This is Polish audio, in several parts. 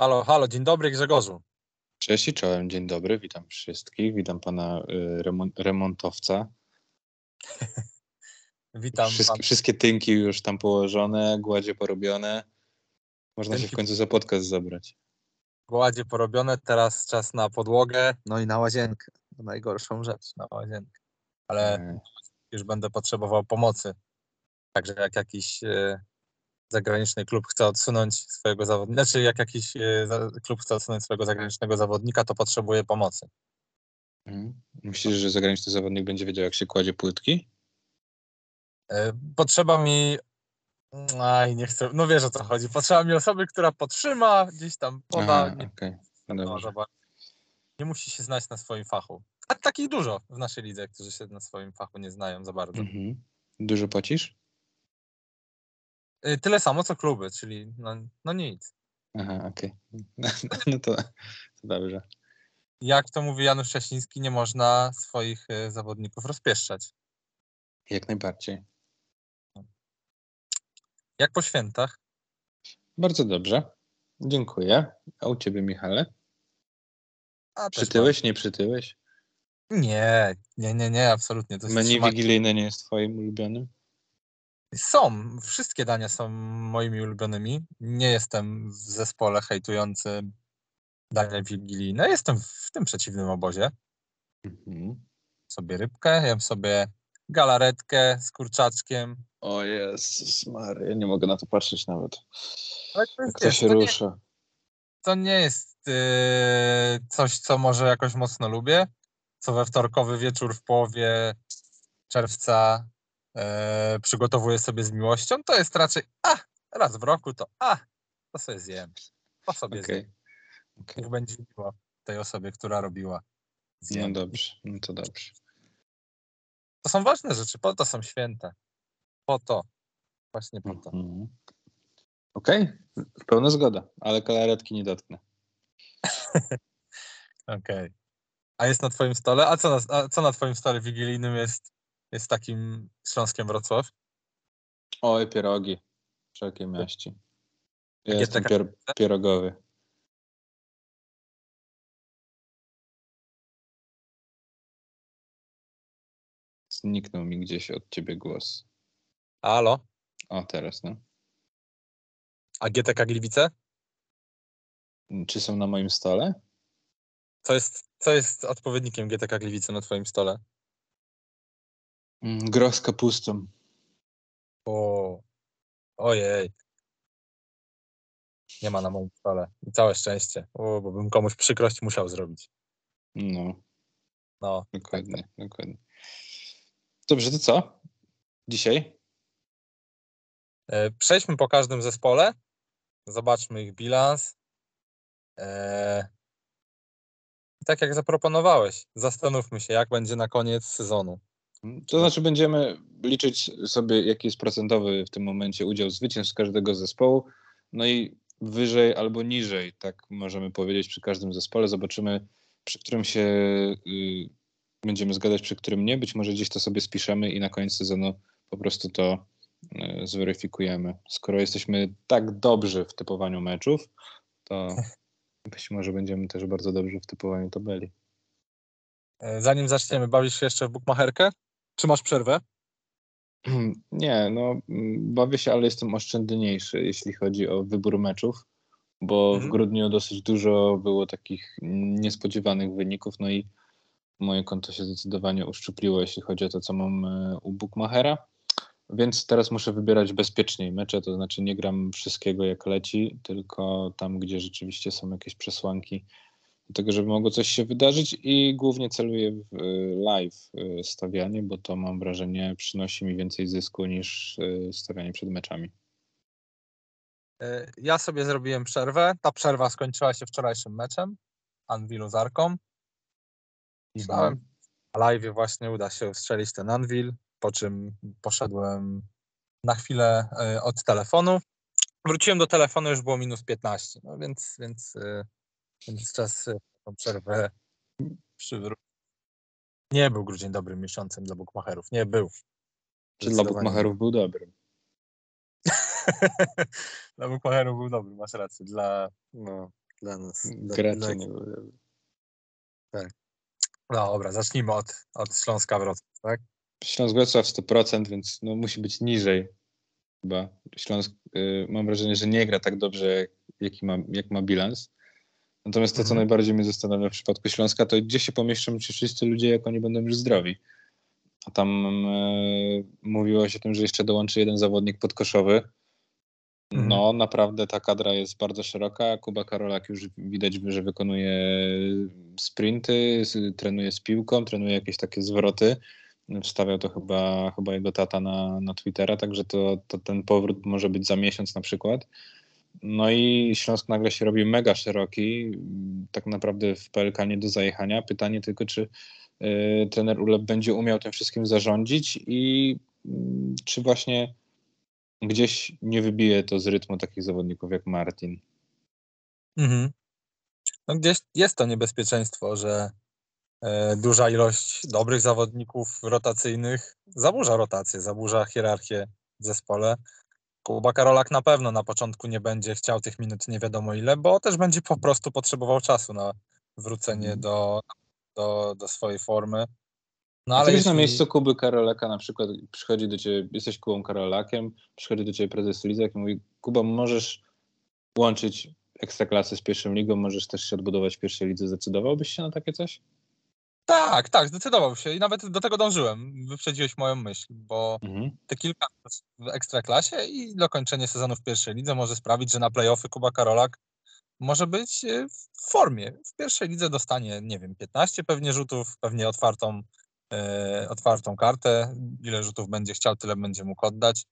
Halo, halo, dzień dobry Grzegorzu. Cześć i czołem, dzień dobry, witam wszystkich, witam pana y, remon remontowca. Witam. Wszystkie, pan. wszystkie tynki już tam położone, gładzie porobione. Można się Tynki- w końcu za podcast zabrać. Gładzie porobione, teraz czas na podłogę, no i na łazienkę. Najgorszą rzecz, na łazienkę. Ale E, już będę potrzebował pomocy. Także jak jakiś e, zagraniczny klub chce odsunąć swojego zawodnika, znaczy jak jakiś e, klub chce odsunąć swojego zagranicznego zawodnika, to potrzebuje pomocy. mhm. Myślisz, że zagraniczny zawodnik będzie wiedział, jak się kładzie płytki? E, Potrzeba mi. Aj, nie chcę. No wiesz o co chodzi. Potrzeba mi osoby, która potrzyma, gdzieś tam poda. Aha, nie, okej, no no, nie musi się znać na swoim fachu. A takich dużo w naszej lidze, którzy się na swoim fachu nie znają za bardzo. Mhm. Dużo płacisz? Y, Tyle samo co kluby, czyli no, no nic. Aha, okej. No to, to dobrze. Jak to mówi Janusz Szczeciński, nie można swoich y, zawodników rozpieszczać. Jak najbardziej. Jak po świętach. Bardzo dobrze. Dziękuję. A u ciebie, Michale? A Przytyłeś, nie przytyłeś? Nie, nie, nie, nie, absolutnie. To trzymanie- wigilijne nie jest twoim ulubionym? Są, wszystkie dania są moimi ulubionymi. Nie jestem w zespole hejtującym dania wigilijne. Jestem w tym przeciwnym obozie. Mhm. Sobie rybkę, jem sobie galaretkę z kurczaczkiem. O Jezus Maria, ja nie mogę na to patrzeć nawet. Ale to, Jak jest, to się to, nie, rusza. to nie jest yy, coś, co może jakoś mocno lubię. Co we wtorkowy wieczór w połowie czerwca yy, przygotowuję sobie z miłością. To jest raczej, a, raz w roku to, a, to sobie zjem. To sobie zjem. Okej. Okej. Niech będzie miło tej osobie, która robiła. No Zjem. dobrze, no to dobrze. To są ważne rzeczy, po to są święte. Po to. Właśnie po to. Mhm. Okej, pełna zgoda, ale kalaretki nie dotknę. Okej. A jest na twoim stole? A co na, a co na twoim stole wigilijnym jest, jest takim Śląskiem Wrocław? Oj, pierogi. Wszelkiej maści. Ja jestem pier pierogowy. Zniknął mi gdzieś od ciebie głos. Halo? O, teraz, no. A GTK Gliwice? Czy są na moim stole? Co jest, co jest odpowiednikiem GTK Gliwice na twoim stole? Mm, Groch z kapustą. O, ojej. Nie ma na moim stole. I całe szczęście. O, bo bym komuś przykrość musiał zrobić. No, No, dokładnie, dokładnie. Dobrze, to co? Dzisiaj? E, Przejdźmy po każdym zespole. Zobaczmy ich bilans. E, i Tak jak zaproponowałeś, zastanówmy się, jak będzie na koniec sezonu. To znaczy będziemy liczyć sobie, jaki jest procentowy w tym momencie udział zwycięstw każdego zespołu. No i wyżej albo niżej, tak możemy powiedzieć przy każdym zespole. Zobaczymy, przy którym się y, będziemy zgadzać, przy którym nie. Być może gdzieś to sobie spiszemy i na koniec sezonu po prostu to y, zweryfikujemy. Skoro jesteśmy tak dobrzy w typowaniu meczów, to być może będziemy też bardzo dobrzy w typowaniu tabeli. E, Zanim zaczniemy, bawisz się jeszcze w bukmacherkę? Czy masz przerwę? Nie, no mm, bawię się, ale jestem oszczędniejszy, jeśli chodzi o wybór meczów, bo Mhm. w grudniu dosyć dużo było takich niespodziewanych wyników, no i moje konto się zdecydowanie uszczupliło, jeśli chodzi o to, co mam e, u Bookmachera, więc teraz muszę wybierać bezpieczniej mecze, to znaczy nie gram wszystkiego jak leci, tylko tam, gdzie rzeczywiście są jakieś przesłanki do tego, żeby mogło coś się wydarzyć i głównie celuję w e, live e, stawianie, bo to mam wrażenie przynosi mi więcej zysku niż e, stawianie przed meczami. Ja sobie zrobiłem przerwę. Ta przerwa skończyła się wczorajszym meczem Anvilu z Arką. Myślałem, na live właśnie uda się strzelić ten Anvil, po czym poszedłem na chwilę od telefonu. Wróciłem do telefonu, już było minus 15, no więc, więc, więc czas e, tą przerwę przywrócić. Nie był grudzień dobrym miesiącem dla bukmacherów. Nie był. Czy dla bookmacherów był dobry? dla bukmacherów był dobry, masz rację. Dla, no, dla nas. Dla, Gracze dla... nie były. No dobra, zacznijmy od, od Śląska Wrocław, tak? Śląsk Wrocław 100%, więc no, musi być niżej chyba. Śląsk y, mam wrażenie, że nie gra tak dobrze, jak, jaki ma, jak ma bilans. Natomiast to, co Mhm. najbardziej mnie zastanawia w przypadku Śląska, to gdzie się pomieszczą ci wszyscy ludzie, jak oni będą już zdrowi. A tam e, mówiło się o tym, że jeszcze dołączy jeden zawodnik podkoszowy. No, naprawdę ta kadra jest bardzo szeroka. Kuba Karolak już widać, że wykonuje sprinty, trenuje z piłką, trenuje jakieś takie zwroty. Wstawiał to chyba, chyba jego tata na, na Twittera, także to, to ten powrót może być za miesiąc na przykład. No i Śląsk nagle się robi mega szeroki, tak naprawdę w PLK nie do zajechania. Pytanie tylko, czy y, trener Ulep będzie umiał tym wszystkim zarządzić i mm, czy właśnie gdzieś nie wybije to z rytmu takich zawodników jak Martin. Mhm. No gdzieś jest to niebezpieczeństwo, że e, duża ilość dobrych zawodników rotacyjnych zaburza rotację, zaburza hierarchię w zespole. Kuba Karolak na pewno na początku nie będzie chciał tych minut nie wiadomo ile, bo też będzie po prostu potrzebował czasu na wrócenie Mhm. do, do, do swojej formy. No Ale ale na jeśli... miejscu Kuby Karolaka na przykład przychodzi do ciebie, jesteś Kubą Karolakiem, przychodzi do ciebie prezes Lizak i mówi, Kuba, możesz łączyć ekstraklasy z pierwszą ligą, możesz też się odbudować w pierwszej lidze. Zdecydowałbyś się na takie coś? Tak, tak, zdecydował się i nawet do tego dążyłem. Wyprzedziłeś moją myśl, bo Mhm. te kilka w ekstraklasie i dokończenie sezonu w pierwszej lidze może sprawić, że na playoffy Kuba Karolak może być e, w formie. W pierwszej lidze dostanie, nie wiem, 15 pewnie rzutów, pewnie otwartą, e, otwartą kartę. Ile rzutów będzie chciał, tyle będzie mógł oddać,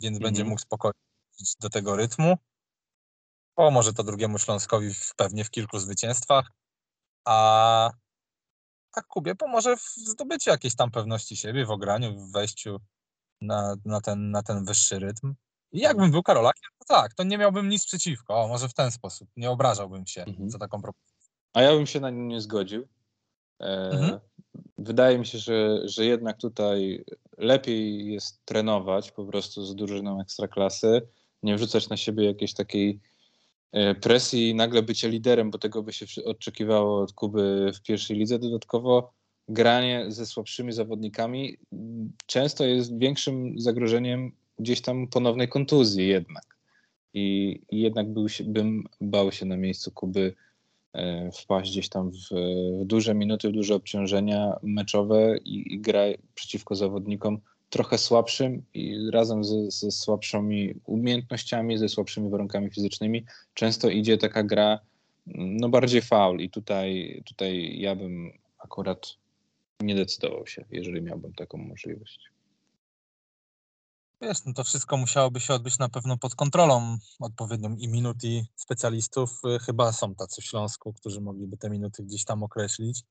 więc będzie Mhm. mógł spokojnie do tego rytmu. Pomoże to drugiemu Śląskowi w, pewnie w kilku zwycięstwach, a, a Kubie pomoże w zdobyciu jakiejś tam pewności siebie, w ograniu, w wejściu na, na, ten, na ten wyższy rytm. I jakbym był Karolakiem, to tak, to nie miałbym nic przeciwko. O, może w ten sposób. Nie obrażałbym się Mhm. za taką propozycję. A ja bym się na nim nie zgodził. E, Mhm. Wydaje mi się, że, że jednak tutaj lepiej jest trenować po prostu z drużyną ekstraklasy, nie wrzucać na siebie jakiejś takiej presji i nagle bycie liderem, bo tego by się oczekiwało od Kuby w pierwszej lidze. Dodatkowo granie ze słabszymi zawodnikami często jest większym zagrożeniem gdzieś tam ponownej kontuzji jednak. I, i jednak był się, bym bał się na miejscu Kuby e, wpaść gdzieś tam w, w duże minuty, w duże obciążenia meczowe i, i gra przeciwko zawodnikom trochę słabszym i razem ze, ze słabszymi umiejętnościami, ze słabszymi warunkami fizycznymi często idzie taka gra no bardziej faul i tutaj, tutaj ja bym akurat nie decydował się, jeżeli miałbym taką możliwość. Wiesz, no to wszystko musiałoby się odbyć na pewno pod kontrolą odpowiednią i minut i specjalistów. Y, Chyba są tacy w Śląsku, którzy mogliby te minuty gdzieś tam określić.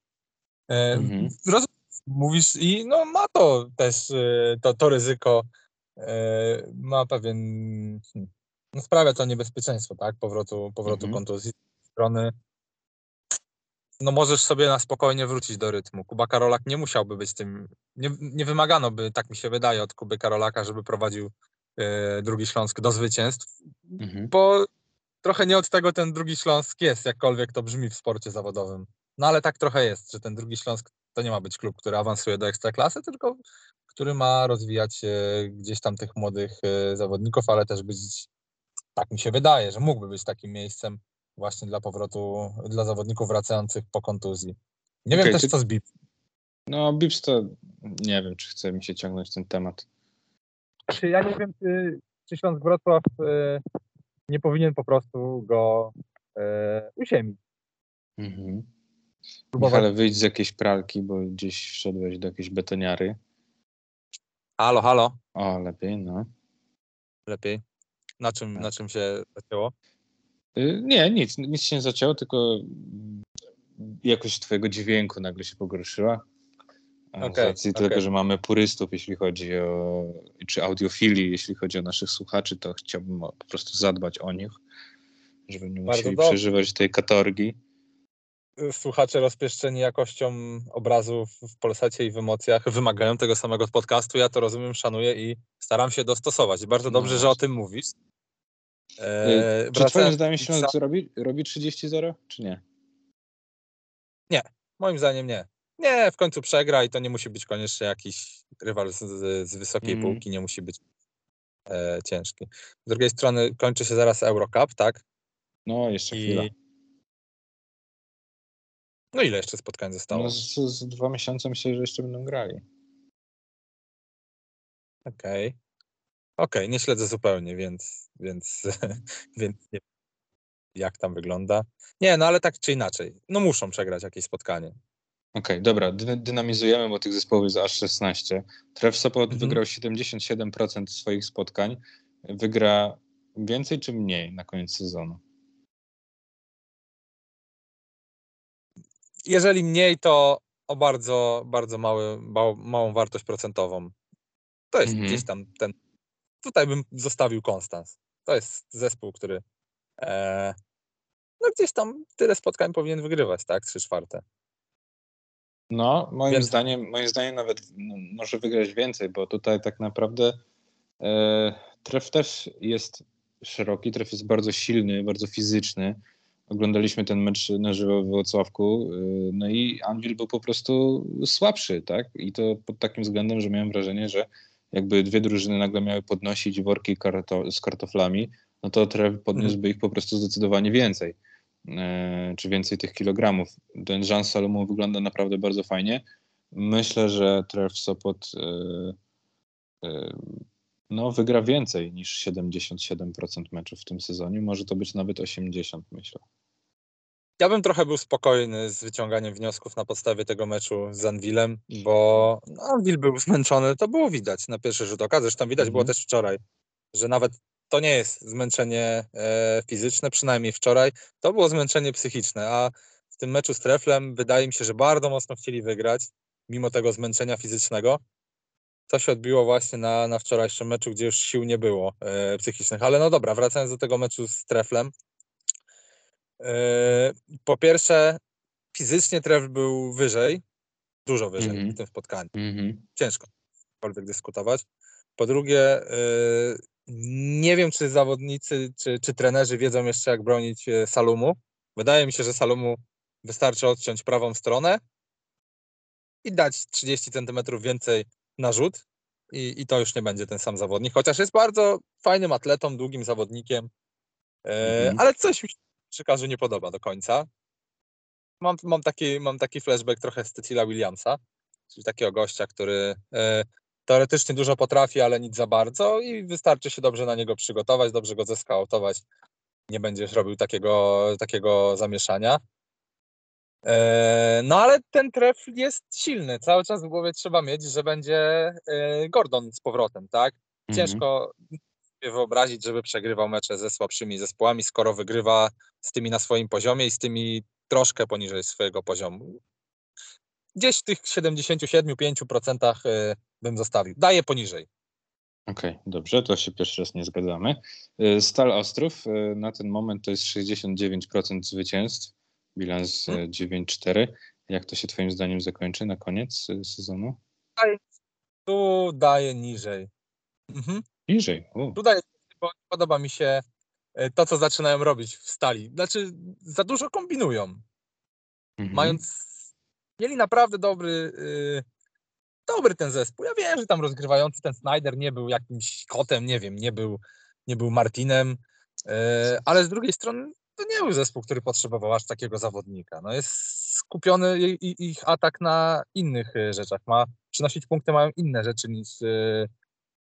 E, Mhm. roz- Mówisz i no ma to też y, to, to ryzyko, e, ma pewien, hmm, no sprawia to niebezpieczeństwo, tak, powrotu, powrotu Mhm. kontuzji z strony. No możesz sobie na spokojnie wrócić do rytmu. Kuba Karolak nie musiałby być tym, nie, nie wymagano by, tak mi się wydaje, od Kuby Karolaka, żeby prowadził e, drugi Śląsk do zwycięstw, Mhm. bo trochę nie od tego ten drugi Śląsk jest, jakkolwiek to brzmi w sporcie zawodowym. No ale tak trochę jest, że ten drugi Śląsk to nie ma być klub, który awansuje do ekstraklasy, tylko który ma rozwijać e, gdzieś tam tych młodych e, zawodników, ale też być, tak mi się wydaje, że mógłby być takim miejscem właśnie dla powrotu, dla zawodników wracających po kontuzji. Nie Okej, wiem też ty- co z BIP. No Bips to nie wiem, czy chce mi się ciągnąć ten temat. Czy ja nie wiem, czy, czy Śląsk Wrocław e, nie powinien po prostu go e, uziemić. Mhm. Próbować. Michale, wyjdź z jakiejś pralki, bo gdzieś wszedłeś do jakiejś betoniary. Halo, halo. O, lepiej, no. Lepiej. Na czym, na czym się zaczęło? Y, Nie, nic, nic się nie zacięło, tylko mm, jakość twojego dźwięku nagle się pogorszyła. A Z racji tego, że mamy purystów, jeśli chodzi o, czy audiofili, jeśli chodzi o naszych słuchaczy, to chciałbym po prostu zadbać o nich, żeby nie Bardzo musieli dobrze. przeżywać tej katorgi. Słuchacze rozpieszczeni jakością obrazu w- Polsacie i w emocjach wymagają tego samego od podcastu. Ja to rozumiem, szanuję i staram się dostosować. Bardzo No dobrze, że właśnie. o tym mówisz. E, czy twoim zdaniem Śląsk robi, robi 30-0, czy nie? Nie, moim zdaniem nie. Nie, w końcu przegra i to nie musi być koniecznie jakiś rywal z, z wysokiej mm. półki, nie musi być e, ciężki. Z drugiej strony kończy się zaraz Eurocup, tak? No, jeszcze I... chwila. No ile jeszcze spotkań zostało? No z, z dwa miesiące myślę, że jeszcze będą grali. Okej. Okay. Okej, okay, nie śledzę zupełnie, więc, więc, więc nie jak tam wygląda. Nie, no ale tak czy inaczej, no muszą przegrać jakieś spotkanie. Okej, okay, dobra, Dy dynamizujemy, bo tych zespołów jest aż 16. Tref Sopot mhm. wygrał 77% swoich spotkań. Wygra więcej czy mniej na koniec sezonu? Jeżeli mniej, to o bardzo, bardzo mały, małą wartość procentową. To jest mhm. gdzieś tam ten. Tutaj bym zostawił Konstans. To jest zespół, który e, no gdzieś tam tyle spotkań powinien wygrywać, tak? Trzy czwarte. No, moim Więc... zdaniem, moim zdaniem nawet no, może wygrać więcej, bo tutaj tak naprawdę e, tref też jest szeroki, tref jest bardzo silny, bardzo fizyczny. Oglądaliśmy ten mecz na żywo w Wrocławku, e, no i Anvil był po prostu słabszy, tak? I to pod takim względem, że miałem wrażenie, że jakby dwie drużyny nagle miały podnosić worki karto z kartoflami, no to Trev podniósłby ich po prostu zdecydowanie więcej, e, czy więcej tych kilogramów. Ten Jean Salomon wygląda naprawdę bardzo fajnie. Myślę, że Trev Sopot e, no, wygra więcej niż 77% meczów w tym sezonie. Może to być nawet 80%, myślę. Ja bym trochę był spokojny z wyciąganiem wniosków na podstawie tego meczu z Anvilem, bo no, Anvil był zmęczony, to było widać na pierwszy rzut oka, zresztą widać było mhm. też wczoraj, że nawet to nie jest zmęczenie e, fizyczne, przynajmniej wczoraj, to było zmęczenie psychiczne, a w tym meczu z Treflem wydaje mi się, że bardzo mocno chcieli wygrać, mimo tego zmęczenia fizycznego. To się odbiło właśnie na, na wczorajszym meczu, gdzie już sił nie było e, psychicznych. Ale no dobra, wracając do tego meczu z Treflem, Yy, po pierwsze, fizycznie Trev był wyżej, dużo wyżej mm -hmm. w tym spotkaniu. Mm -hmm. Ciężko cokolwiek dyskutować. Po drugie, yy, nie wiem, czy zawodnicy, czy, czy trenerzy wiedzą jeszcze, jak bronić yy, Salumu. Wydaje mi się, że Salumu wystarczy odciąć prawą stronę i dać 30 cm więcej na rzut i, i to już nie będzie ten sam zawodnik, chociaż jest bardzo fajnym atletą, długim zawodnikiem, mm -hmm. ale coś mi że nie podoba do końca. Mam, mam, taki, mam taki flashback trochę z Cecilia Williamsa, czyli takiego gościa, który e, teoretycznie dużo potrafi, ale nic za bardzo i wystarczy się dobrze na niego przygotować, dobrze go zeskautować. Nie będziesz robił takiego, takiego zamieszania. E, no ale ten tref jest silny. Cały czas w głowie trzeba mieć, że będzie e, Gordon z powrotem, tak? Mhm. Ciężko, sobie wyobrazić, żeby przegrywał mecze ze słabszymi zespołami, skoro wygrywa z tymi na swoim poziomie i z tymi troszkę poniżej swojego poziomu. Gdzieś w tych 77-5% y, bym zostawił. Daję poniżej. Okej, okay, dobrze, to się pierwszy raz nie zgadzamy. Stal Ostrów na ten moment to jest 69% zwycięstw, bilans hmm. 9-4. Jak to się Twoim zdaniem zakończy na koniec sezonu? Tu daję niżej. Mhm. Niżej. Tutaj podoba mi się e, to, co zaczynają robić w stali. Znaczy, za dużo kombinują. Mhm. Mając. Mieli naprawdę dobry. Yy, dobry ten zespół. Ja wiem, że tam rozgrywający ten Snyder nie był jakimś kotem, nie wiem, nie był, nie był Martinem, yy, ale z drugiej strony to nie był zespół, który potrzebował aż takiego zawodnika. No jest skupiony ich atak na innych rzeczach. Ma przynosić punkty, mają inne rzeczy niż,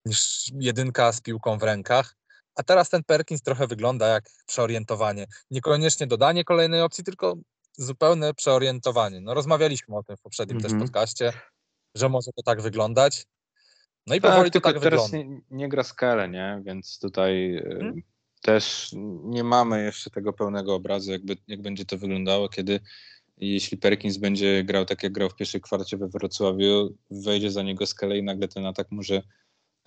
niż jedynka z piłką w rękach. A teraz ten Perkins trochę wygląda jak przeorientowanie. Niekoniecznie dodanie kolejnej opcji, tylko zupełne przeorientowanie. No rozmawialiśmy o tym w poprzednim mm -hmm. też mhm. podcaście, że może to tak wyglądać. No i tak, powoli to tak teraz wygląda. Nie, nie gra skale, nie? Więc tutaj hmm? Też nie mamy jeszcze tego pełnego obrazu, jakby, jak będzie to wyglądało, kiedy jeśli Perkins będzie grał tak, jak grał w pierwszej kwarcie we Wrocławiu, wejdzie za niego skale i nagle ten atak może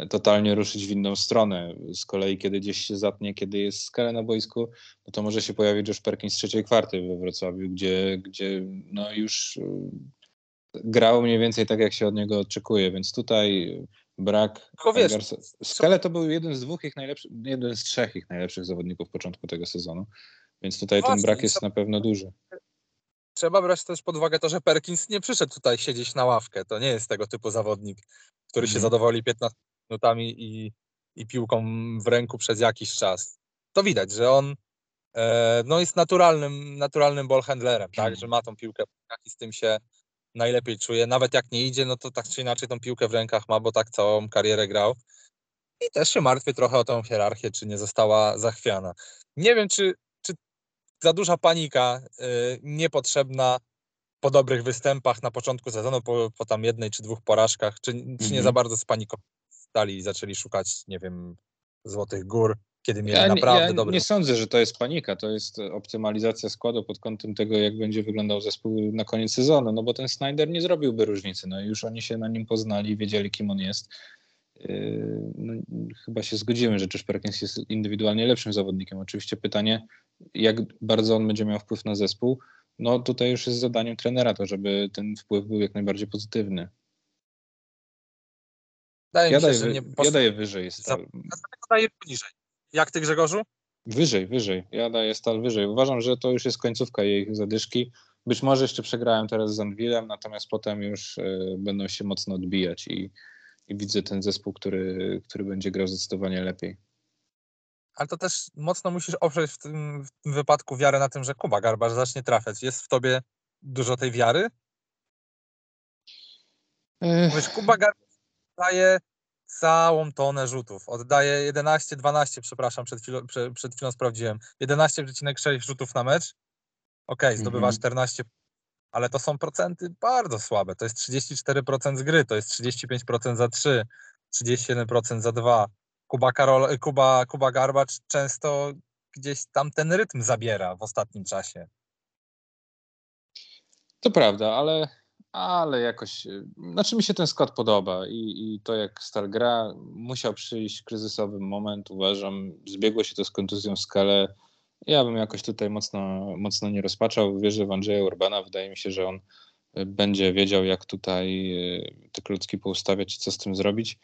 totalnie ruszyć w inną stronę. Z kolei, kiedy gdzieś się zatnie, kiedy jest skala na boisku, no to może się pojawić już Perkins z trzeciej kwarty we Wrocławiu, gdzie, gdzie no już y, grał mniej więcej tak, jak się od niego oczekuje, więc tutaj brak Tylko wiesz. Skale to był jeden z dwóch ich najlepszych, jeden z trzech ich najlepszych zawodników początku tego sezonu, więc tutaj ten Właśnie, brak i jest na pewno duży. trzeba brać też pod uwagę to, że Perkins nie przyszedł tutaj siedzieć na ławkę. To nie jest tego typu zawodnik, który się Mhm. zadowoli 15 minutami i, i piłką w ręku przez jakiś czas. To widać, że on e, no jest naturalnym, naturalnym ballhandlerem, tak? że ma tą piłkę i z tym się najlepiej czuje. Nawet jak nie idzie, no to tak czy inaczej tą piłkę w rękach ma, bo tak całą karierę grał. I też się martwię trochę o tą hierarchię, czy nie została zachwiana. Nie wiem, czy, czy za duża panika y, niepotrzebna po dobrych występach na początku sezonu, po, po tam jednej czy dwóch porażkach, czy, czy nie Mhm. za bardzo spanikowali i zaczęli szukać, nie wiem, złotych gór, kiedy mieli Ja, naprawdę ja dobry... nie sądzę, że to jest panika, to jest optymalizacja składu pod kątem tego, jak będzie wyglądał zespół na koniec sezonu, no bo ten Snyder nie zrobiłby różnicy, no już oni się na nim poznali, wiedzieli kim on jest. Yy, No, chyba się zgodzimy, że Josh Perkins jest indywidualnie lepszym zawodnikiem. Oczywiście pytanie, jak bardzo on będzie miał wpływ na zespół, no tutaj już jest zadaniem trenera to, żeby ten wpływ był jak najbardziej pozytywny. Wydaje Ja mi się, daję, że nie ja daję wyżej. Stal. daję poniżej. Jak ty, Grzegorzu? Wyżej, wyżej. Ja daję stal wyżej. Uważam, że to już jest końcówka jej zadyszki. Być może jeszcze przegrałem teraz z Anvilem, natomiast potem już y, będą się mocno odbijać i, i widzę ten zespół, który, który będzie grał zdecydowanie lepiej. Ale to też mocno musisz oprzeć w tym, w tym wypadku wiarę na tym, że Kuba Garbarz zacznie trafiać. Jest w tobie dużo tej wiary? Ech, Wiesz, Kuba Garbarz daje całą tonę rzutów. Oddaje 11, 12, przepraszam, przed chwilą, prze, przed chwilą sprawdziłem. 11,6 rzutów na mecz. Okej, zdobywa Mhm. 14, ale to są procenty bardzo słabe. To jest 34% z gry, to jest 35% za 3, 31% za 2. Kuba, Karol, Kuba, Kuba Garbacz często gdzieś tam ten rytm zabiera w ostatnim czasie. To prawda, ale, ale jakoś. y, Znaczy mi się ten skład podoba i, i to jak Stal gra, musiał przyjść kryzysowy moment, uważam. Zbiegło się to z kontuzją Skale. Ja bym jakoś tutaj mocno, mocno nie rozpaczał. Wierzę w Andrzeja Urbana. Wydaje mi się, że on y, będzie wiedział, jak tutaj y, te klocki poustawiać i co z tym zrobić,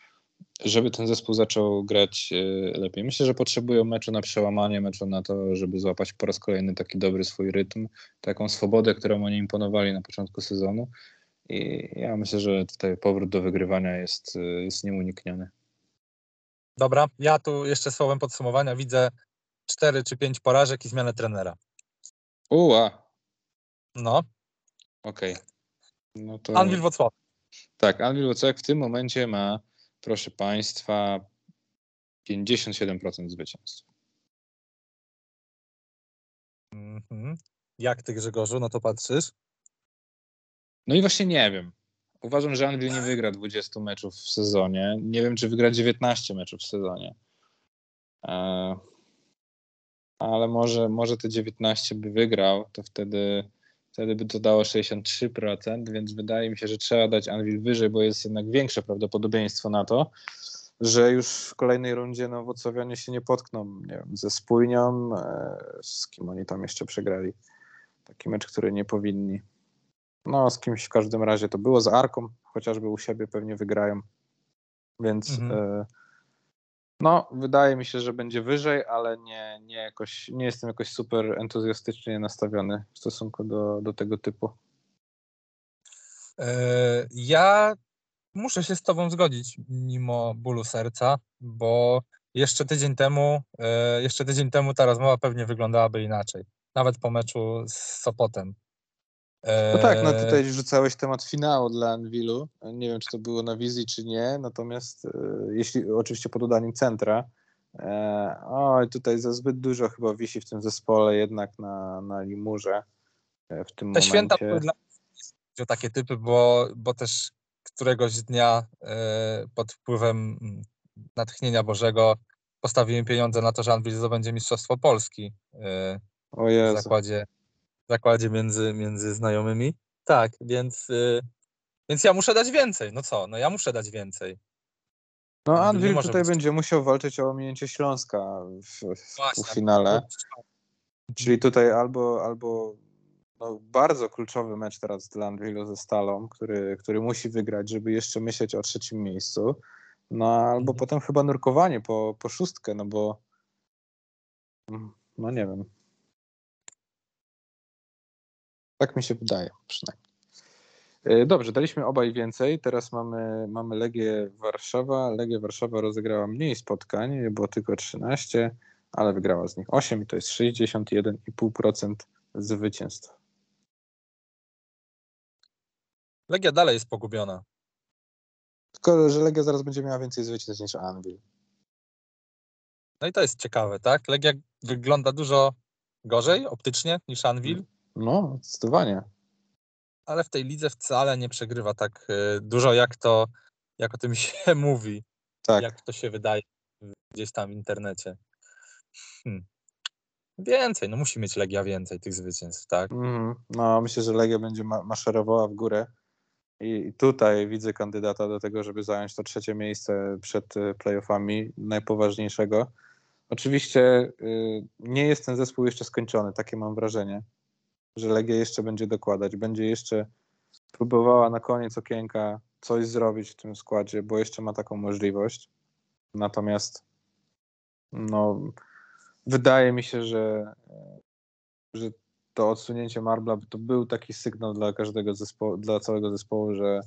żeby ten zespół zaczął grać lepiej. Myślę, że potrzebują meczu na przełamanie, meczu na to, żeby złapać po raz kolejny taki dobry swój rytm, taką swobodę, którą oni imponowali na początku sezonu. I ja myślę, że tutaj powrót do wygrywania jest, jest nieunikniony. Dobra, ja tu jeszcze słowem podsumowania widzę 4 czy 5 porażek i zmianę trenera. Uła, No, okej. No to Anwil Wrocław. tak, Anwil Wocek w tym momencie ma, proszę Państwa, 57% zwycięstw. Mhm. Jak ty, Grzegorzu, no to patrzysz? No i właśnie nie wiem. Uważam, że Anvil nie wygra 20 meczów w sezonie. Nie wiem, czy wygra 19 meczów w sezonie. E, ale może, może te 19 by wygrał, to wtedy, wtedy by to dało 63%, więc wydaje mi się, że trzeba dać Anvil wyżej, bo jest jednak większe prawdopodobieństwo na to, że już w kolejnej rundzie no, się nie potkną nie wiem, ze Spójnią, e, z kim oni tam jeszcze przegrali. Taki mecz, który nie powinni. No, z kimś w każdym razie to było z Arką, chociażby u siebie pewnie wygrają. Więc Mhm. e, no, wydaje mi się, że będzie wyżej, ale nie, nie, jakoś, nie jestem jakoś super entuzjastycznie nastawiony w stosunku do, do tego typu. E, Ja muszę się z Tobą zgodzić, mimo bólu serca, bo jeszcze tydzień temu, e, jeszcze tydzień temu ta rozmowa pewnie wyglądałaby inaczej. Nawet po meczu z Sopotem. No tak, no E, tutaj wrzucałeś temat finału dla Anwilu. Nie wiem, czy to było na wizji, czy nie, natomiast e, jeśli oczywiście pod udaniem centra, e, oj, tutaj za zbyt dużo chyba wisi w tym zespole jednak na, na limurze e, w tym Te momencie. święta były dla mnie takie typy, bo, bo też któregoś dnia e, pod wpływem mm, natchnienia Bożego postawiłem pieniądze na to, że Anwil zdobędzie Mistrzostwo Polski e, O Jezu. w zakładzie między, między znajomymi. Tak, więc, y, więc ja muszę dać więcej. No co, no ja muszę dać więcej. No może tutaj być- będzie musiał walczyć o ominięcie Śląska w, w, Właśnie, w finale. Czyli tutaj albo, albo no, bardzo kluczowy mecz teraz dla Anwilu ze Stalą, który, który musi wygrać, żeby jeszcze myśleć o trzecim miejscu. No albo Mhm. potem chyba nurkowanie po, po szóstkę, no bo no nie wiem. Tak mi się wydaje przynajmniej. E, Dobrze, daliśmy obaj więcej. Teraz mamy, mamy Legię Warszawa. Legia Warszawa rozegrała mniej spotkań, było tylko 13, ale wygrała z nich 8 i to jest 61,5% zwycięstw. Legia dalej jest pogubiona. Tylko, że Legia zaraz będzie miała więcej zwycięstw niż Anvil. No i to jest ciekawe, tak? Legia wygląda dużo gorzej optycznie niż Anvil, No, zdecydowanie. ale w tej lidze wcale nie przegrywa tak y, dużo, jak to, jak o tym się mówi, Tak. jak to się wydaje gdzieś tam w internecie. Hmm. Więcej, no musi mieć Legia więcej tych zwycięstw, tak? Mhm. No, myślę, że Legia będzie ma- maszerowała w górę. I tutaj widzę kandydata do tego, żeby zająć to trzecie miejsce przed y, playoffami najpoważniejszego. Oczywiście y, nie jest ten zespół jeszcze skończony, takie mam wrażenie, że Legia jeszcze będzie dokładać, będzie jeszcze próbowała na koniec okienka coś zrobić w tym składzie, bo jeszcze ma taką możliwość. Natomiast no, wydaje mi się, że, że to odsunięcie Marbla to był taki sygnał dla każdego zespołu, dla całego zespołu, że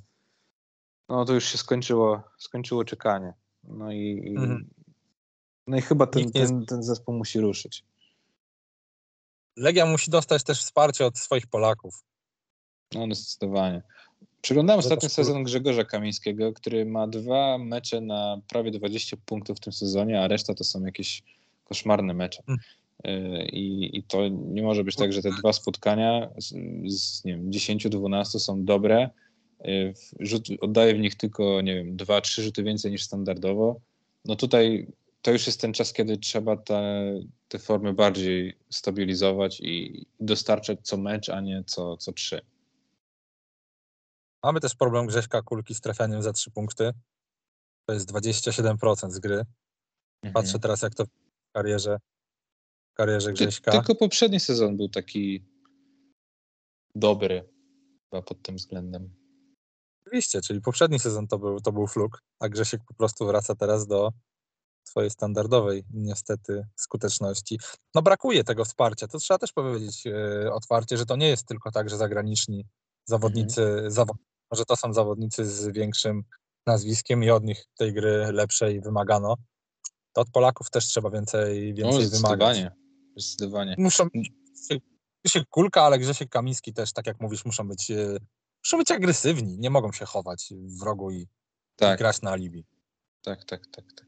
no to już się skończyło, skończyło czekanie. No i, Mhm. no i chyba ten, ten, ten zespół musi ruszyć. Legia musi dostać też wsparcie od swoich Polaków. No, no zdecydowanie. Przeglądałem ostatni sezon Grzegorza Kamińskiego, który ma dwa mecze na prawie 20 punktów w tym sezonie, a reszta to są jakieś koszmarne mecze. Mm. Y, I, I to nie może być tak, że te dwa spotkania z, nie wiem, 10-12 są dobre. w- Rzut, oddaje w nich tylko, nie wiem, dwa, trzy rzuty więcej niż standardowo. No tutaj to już jest ten czas, kiedy trzeba te, te formy bardziej stabilizować i dostarczać co mecz, a nie co, co trzy. Mamy też problem Grześka Kulki z trafianiem za trzy punkty. To jest 27% z gry. Patrzę teraz, jak to w karierze, w karierze Grześka. tylko poprzedni sezon był taki dobry chyba pod tym względem. Oczywiście, czyli poprzedni sezon to był, to był fluk, a Grzesiek po prostu wraca teraz do swojej standardowej niestety skuteczności. No brakuje tego wsparcia, to trzeba też powiedzieć e, otwarcie, że to nie jest tylko tak, że zagraniczni zawodnicy, Mhm. zawo- że to są zawodnicy z większym nazwiskiem i od nich tej gry lepszej wymagano. To od Polaków też trzeba więcej, No, więcej wymagać. zdecydowanie. Zdecydowanie. Muszą Grzesiek Kulka, ale Grzesiek Kamiński też, tak jak mówisz, muszą być, e, muszą być agresywni, nie mogą się chować w rogu i, i Tak, grać na alibi. tak, tak, tak, tak.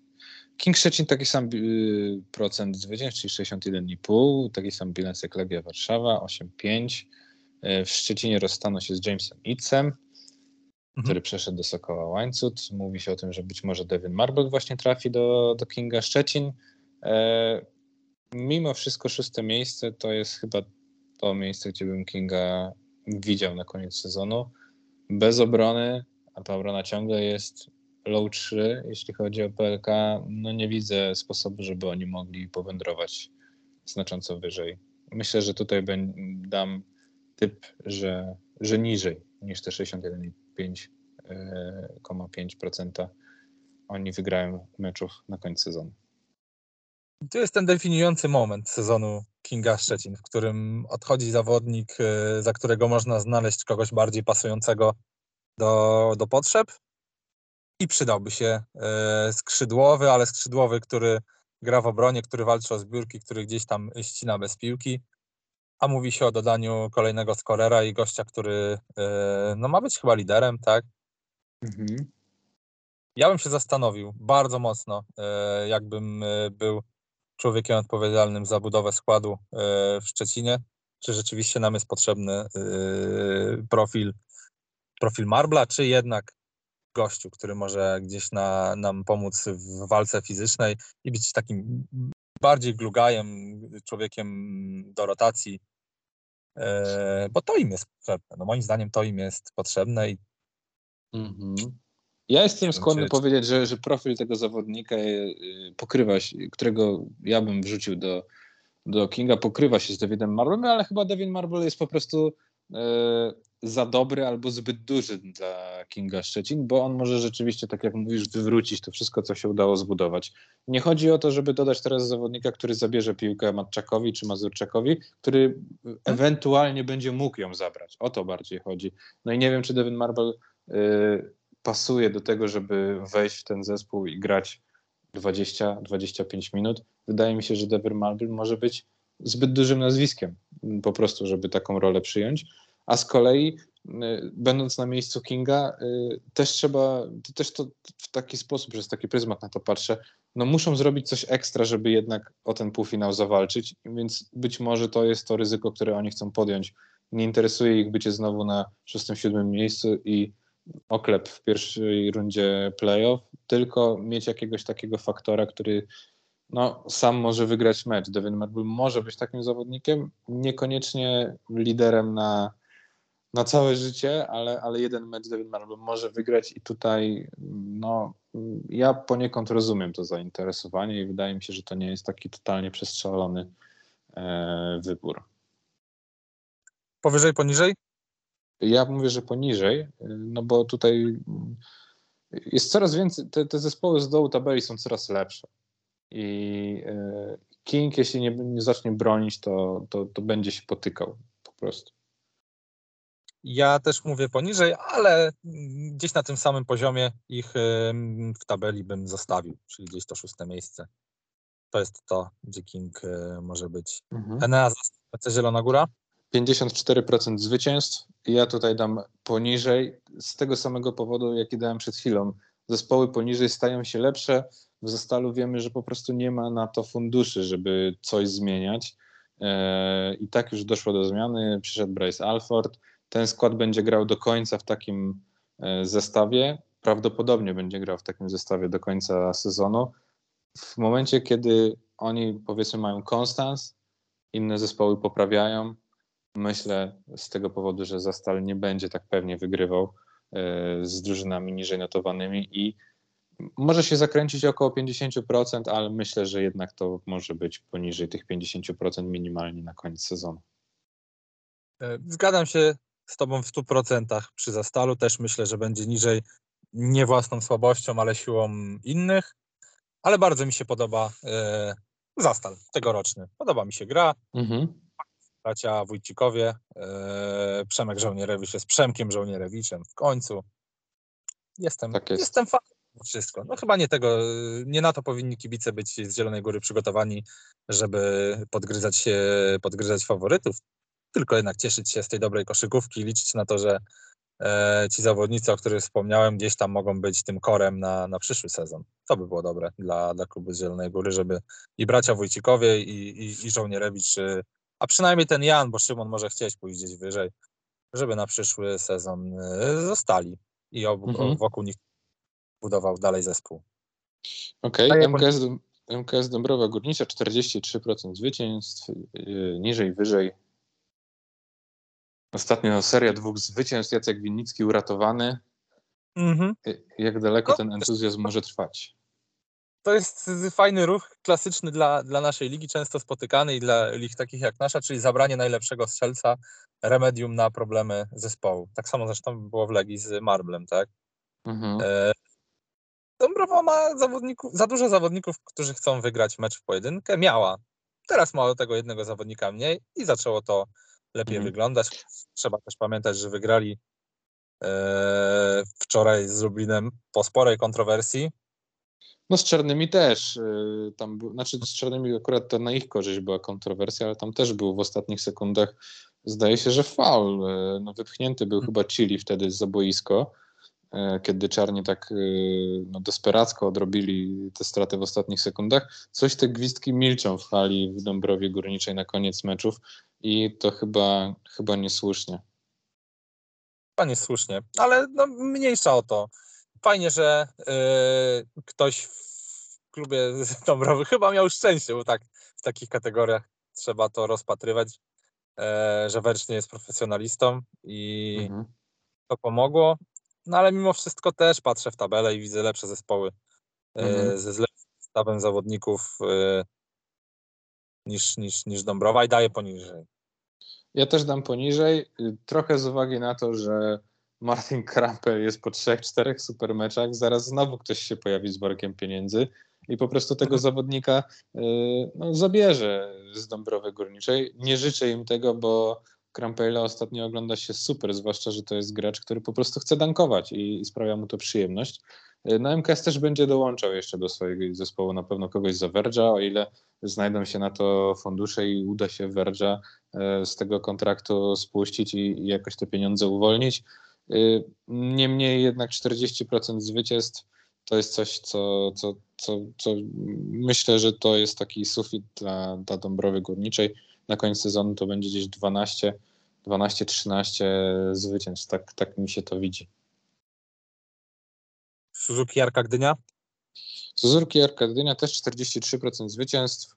King Szczecin taki sam y, procent zwycięstw, czyli 61,5, taki sam bilans jak Legia Warszawa, 8,5. Y, W Szczecinie rozstano się z Jamesem Itzem, który przeszedł do Sokoła Łańcut. Mówi się o tym, że być może Devin Marble właśnie trafi do, do Kinga Szczecin. E, mimo wszystko szóste miejsce to jest chyba to miejsce, gdzie bym Kinga widział na koniec sezonu. Bez obrony, a ta obrona ciągle jest low 3, jeśli chodzi o PLK, no nie widzę sposobu, żeby oni mogli powędrować znacząco wyżej. Myślę, że tutaj dam typ, że, że niżej niż te 61,5% oni wygrają meczów na koniec sezonu. To jest ten definiujący moment sezonu Kinga Szczecin, w którym odchodzi zawodnik, e, za którego można znaleźć kogoś bardziej pasującego do, do potrzeb i przydałby się e, skrzydłowy, ale skrzydłowy, który gra w obronie, który walczy o zbiórki, który gdzieś tam ścina bez piłki, a mówi się o dodaniu kolejnego skorera i gościa, który e, no, ma być chyba liderem, tak? Ja bym się zastanowił bardzo mocno, e, jakbym był człowiekiem odpowiedzialnym za budowę składu w Szczecinie, czy rzeczywiście nam jest potrzebny profil, profil Marbla, czy jednak gościu, który może gdzieś na, nam pomóc w walce fizycznej i być takim bardziej glugajem, człowiekiem do rotacji, e, bo to im jest potrzebne. No moim zdaniem to im jest potrzebne i Mhm. Ja jestem skłonny powiedzieć, że, że profil tego zawodnika y, pokrywa się, którego ja bym wrzucił do, do Kinga, pokrywa się z Davidem Marblem, ale chyba David Marble jest po prostu e, za dobry albo zbyt duży dla Kinga Szczecin, bo on może rzeczywiście, tak jak mówisz, wywrócić to wszystko, co się udało zbudować. Nie chodzi o to, żeby dodać teraz zawodnika, który zabierze piłkę Matczakowi czy Mazurczakowi, który ewentualnie będzie mógł ją zabrać. O to bardziej chodzi. No i nie wiem, czy Devin Marble y, pasuje do tego, żeby wejść w ten zespół i grać 20-25 minut. Wydaje mi się, że Devin Marble może być zbyt dużym nazwiskiem, po prostu, żeby taką rolę przyjąć. A z kolei, y, będąc na miejscu Kinga, y, też trzeba, też to w taki sposób, przez taki pryzmat na to patrzę, no muszą zrobić coś ekstra, żeby jednak o ten półfinał zawalczyć, więc być może to jest to ryzyko, które oni chcą podjąć. Nie interesuje ich bycie znowu na szóstym, siódmym miejscu i oklep w pierwszej rundzie playoff, tylko mieć jakiegoś takiego faktora, który no, sam może wygrać mecz. Devin Marble może być takim zawodnikiem, niekoniecznie liderem na, na całe życie, ale, ale jeden mecz Devin Marble może wygrać i tutaj no, ja poniekąd rozumiem to zainteresowanie i wydaje mi się, że to nie jest taki totalnie przestrzelony e, wybór. Powyżej, poniżej? Ja mówię, że poniżej, no bo tutaj jest coraz więcej, te, te zespoły z dołu tabeli są coraz lepsze. I e, King, jeśli nie, nie zacznie bronić, to, to, to będzie się potykał po prostu. Ja też mówię poniżej, ale gdzieś na tym samym poziomie ich w tabeli bym zostawił, czyli gdzieś to szóste miejsce. To jest to, gdzie King e, może być. Mhm. Enea Zielona Góra? 54% zwycięstw. Ja tutaj dam poniżej z tego samego powodu, jaki dałem przed chwilą. Zespoły poniżej stają się lepsze. W Zostalu wiemy, że po prostu nie ma na to funduszy, żeby coś zmieniać. E, I tak już doszło do zmiany. Przyszedł Bryce Alford. Ten skład będzie grał do końca w takim e, zestawie. Prawdopodobnie będzie grał w takim zestawie do końca sezonu. W momencie, kiedy oni powiedzmy mają konstans, inne zespoły poprawiają, Myślę z tego powodu, że Zastal nie będzie tak pewnie wygrywał e, z drużynami niżej notowanymi i może się zakręcić około 50%, ale myślę, że jednak to może być poniżej tych 50% minimalnie na koniec sezonu. E, zgadzam się z Tobą w 100% przy Zastalu. Też myślę, że będzie niżej nie własną słabością, ale siłą innych. Ale bardzo mi się podoba e, Zastal tegoroczny. Podoba mi się gra. Mhm bracia Wójcikowie. E, Przemek Żołnierewicz jest Przemkiem Żołnierewiczem w końcu. Jestem, tak jest. jestem fanem wszystko. No chyba nie tego, nie na to powinni kibice być z Zielonej Góry przygotowani, żeby podgryzać podgryzać faworytów, tylko jednak cieszyć się z tej dobrej koszykówki, liczyć na to, że e, ci zawodnicy, o których wspomniałem, gdzieś tam mogą być tym korem na, na przyszły sezon. To by było dobre dla, dla klubu z Zielonej Góry, żeby i bracia Wójcikowie i, i, i Żołnierewicz a przynajmniej ten Jan, bo Szymon może chcieć pójść gdzieś wyżej, żeby na przyszły sezon y, zostali i mhm. wokół nich budował dalej zespół. Okej, okay. MKS, MKS Dąbrowa Górnicza 43% zwycięstw, yy, niżej, wyżej. Ostatnio seria dwóch zwycięstw, Jacek Winnicki uratowany. Mhm. Jak daleko no, ten entuzjazm może trwać? to jest fajny ruch, klasyczny dla, dla naszej ligi, często spotykany i dla lig takich jak nasza, czyli zabranie najlepszego strzelca, remedium na problemy zespołu. Tak samo zresztą było w Legii z Marblem, tak? Mhm. E, Dąbrowa ma zawodników, za dużo zawodników, którzy chcą wygrać mecz w pojedynkę. Miała. Teraz ma do tego jednego zawodnika mniej i zaczęło to lepiej mhm. wyglądać. Trzeba też pamiętać, że wygrali e, wczoraj z Lublinem po sporej kontrowersji. No z czarnymi też. Y, tam, znaczy z czarnymi akurat to na ich korzyść była kontrowersja, ale tam też był w ostatnich sekundach, zdaje się, że faul. Y, no, wypchnięty był chyba Chili wtedy za boisko, y, kiedy czarni tak no, desperacko odrobili te straty w ostatnich sekundach. Coś te gwizdki milczą w hali w Dąbrowie Górniczej na koniec meczów i to chyba, chyba niesłusznie. Chyba niesłusznie, ale no, mniejsza o to fajnie, że y, ktoś w klubie Dąbrowy chyba miał szczęście, bo tak w takich kategoriach trzeba to rozpatrywać, e, że Wercznie jest profesjonalistą i mhm. to pomogło. No ale mimo wszystko też patrzę w tabelę i widzę lepsze zespoły e, mhm. ze lepszym stawem zawodników e, niż, niż, niż Dąbrowa i daję poniżej. Ja też dam poniżej, trochę z uwagi na to, że Martin Krampel jest po trzech, czterech super meczach, zaraz znowu ktoś się pojawi z workiem pieniędzy i po prostu tego Mhm. zawodnika y, no, zabierze z Dąbrowy Górniczej. Nie życzę im tego, bo Krampela ostatnio ogląda się super, zwłaszcza, że to jest gracz, który po prostu chce dankować i, i sprawia mu to przyjemność. Y, No MKS też będzie dołączał jeszcze do swojego zespołu na pewno kogoś za Verge'a, o ile znajdą się na to fundusze i uda się Verge'a y, z tego kontraktu spuścić i, jakoś te pieniądze uwolnić. Y, Niemniej jednak 40% zwycięstw to jest coś, co, co, co, co myślę, że to jest taki sufit dla, dla Dąbrowy Górniczej. Na koniec sezonu to będzie gdzieś 12, 12-13 zwycięstw. Tak, tak mi się to widzi. Suzuki Arka Gdynia? Suzuki Arkadynia też 43% zwycięstw.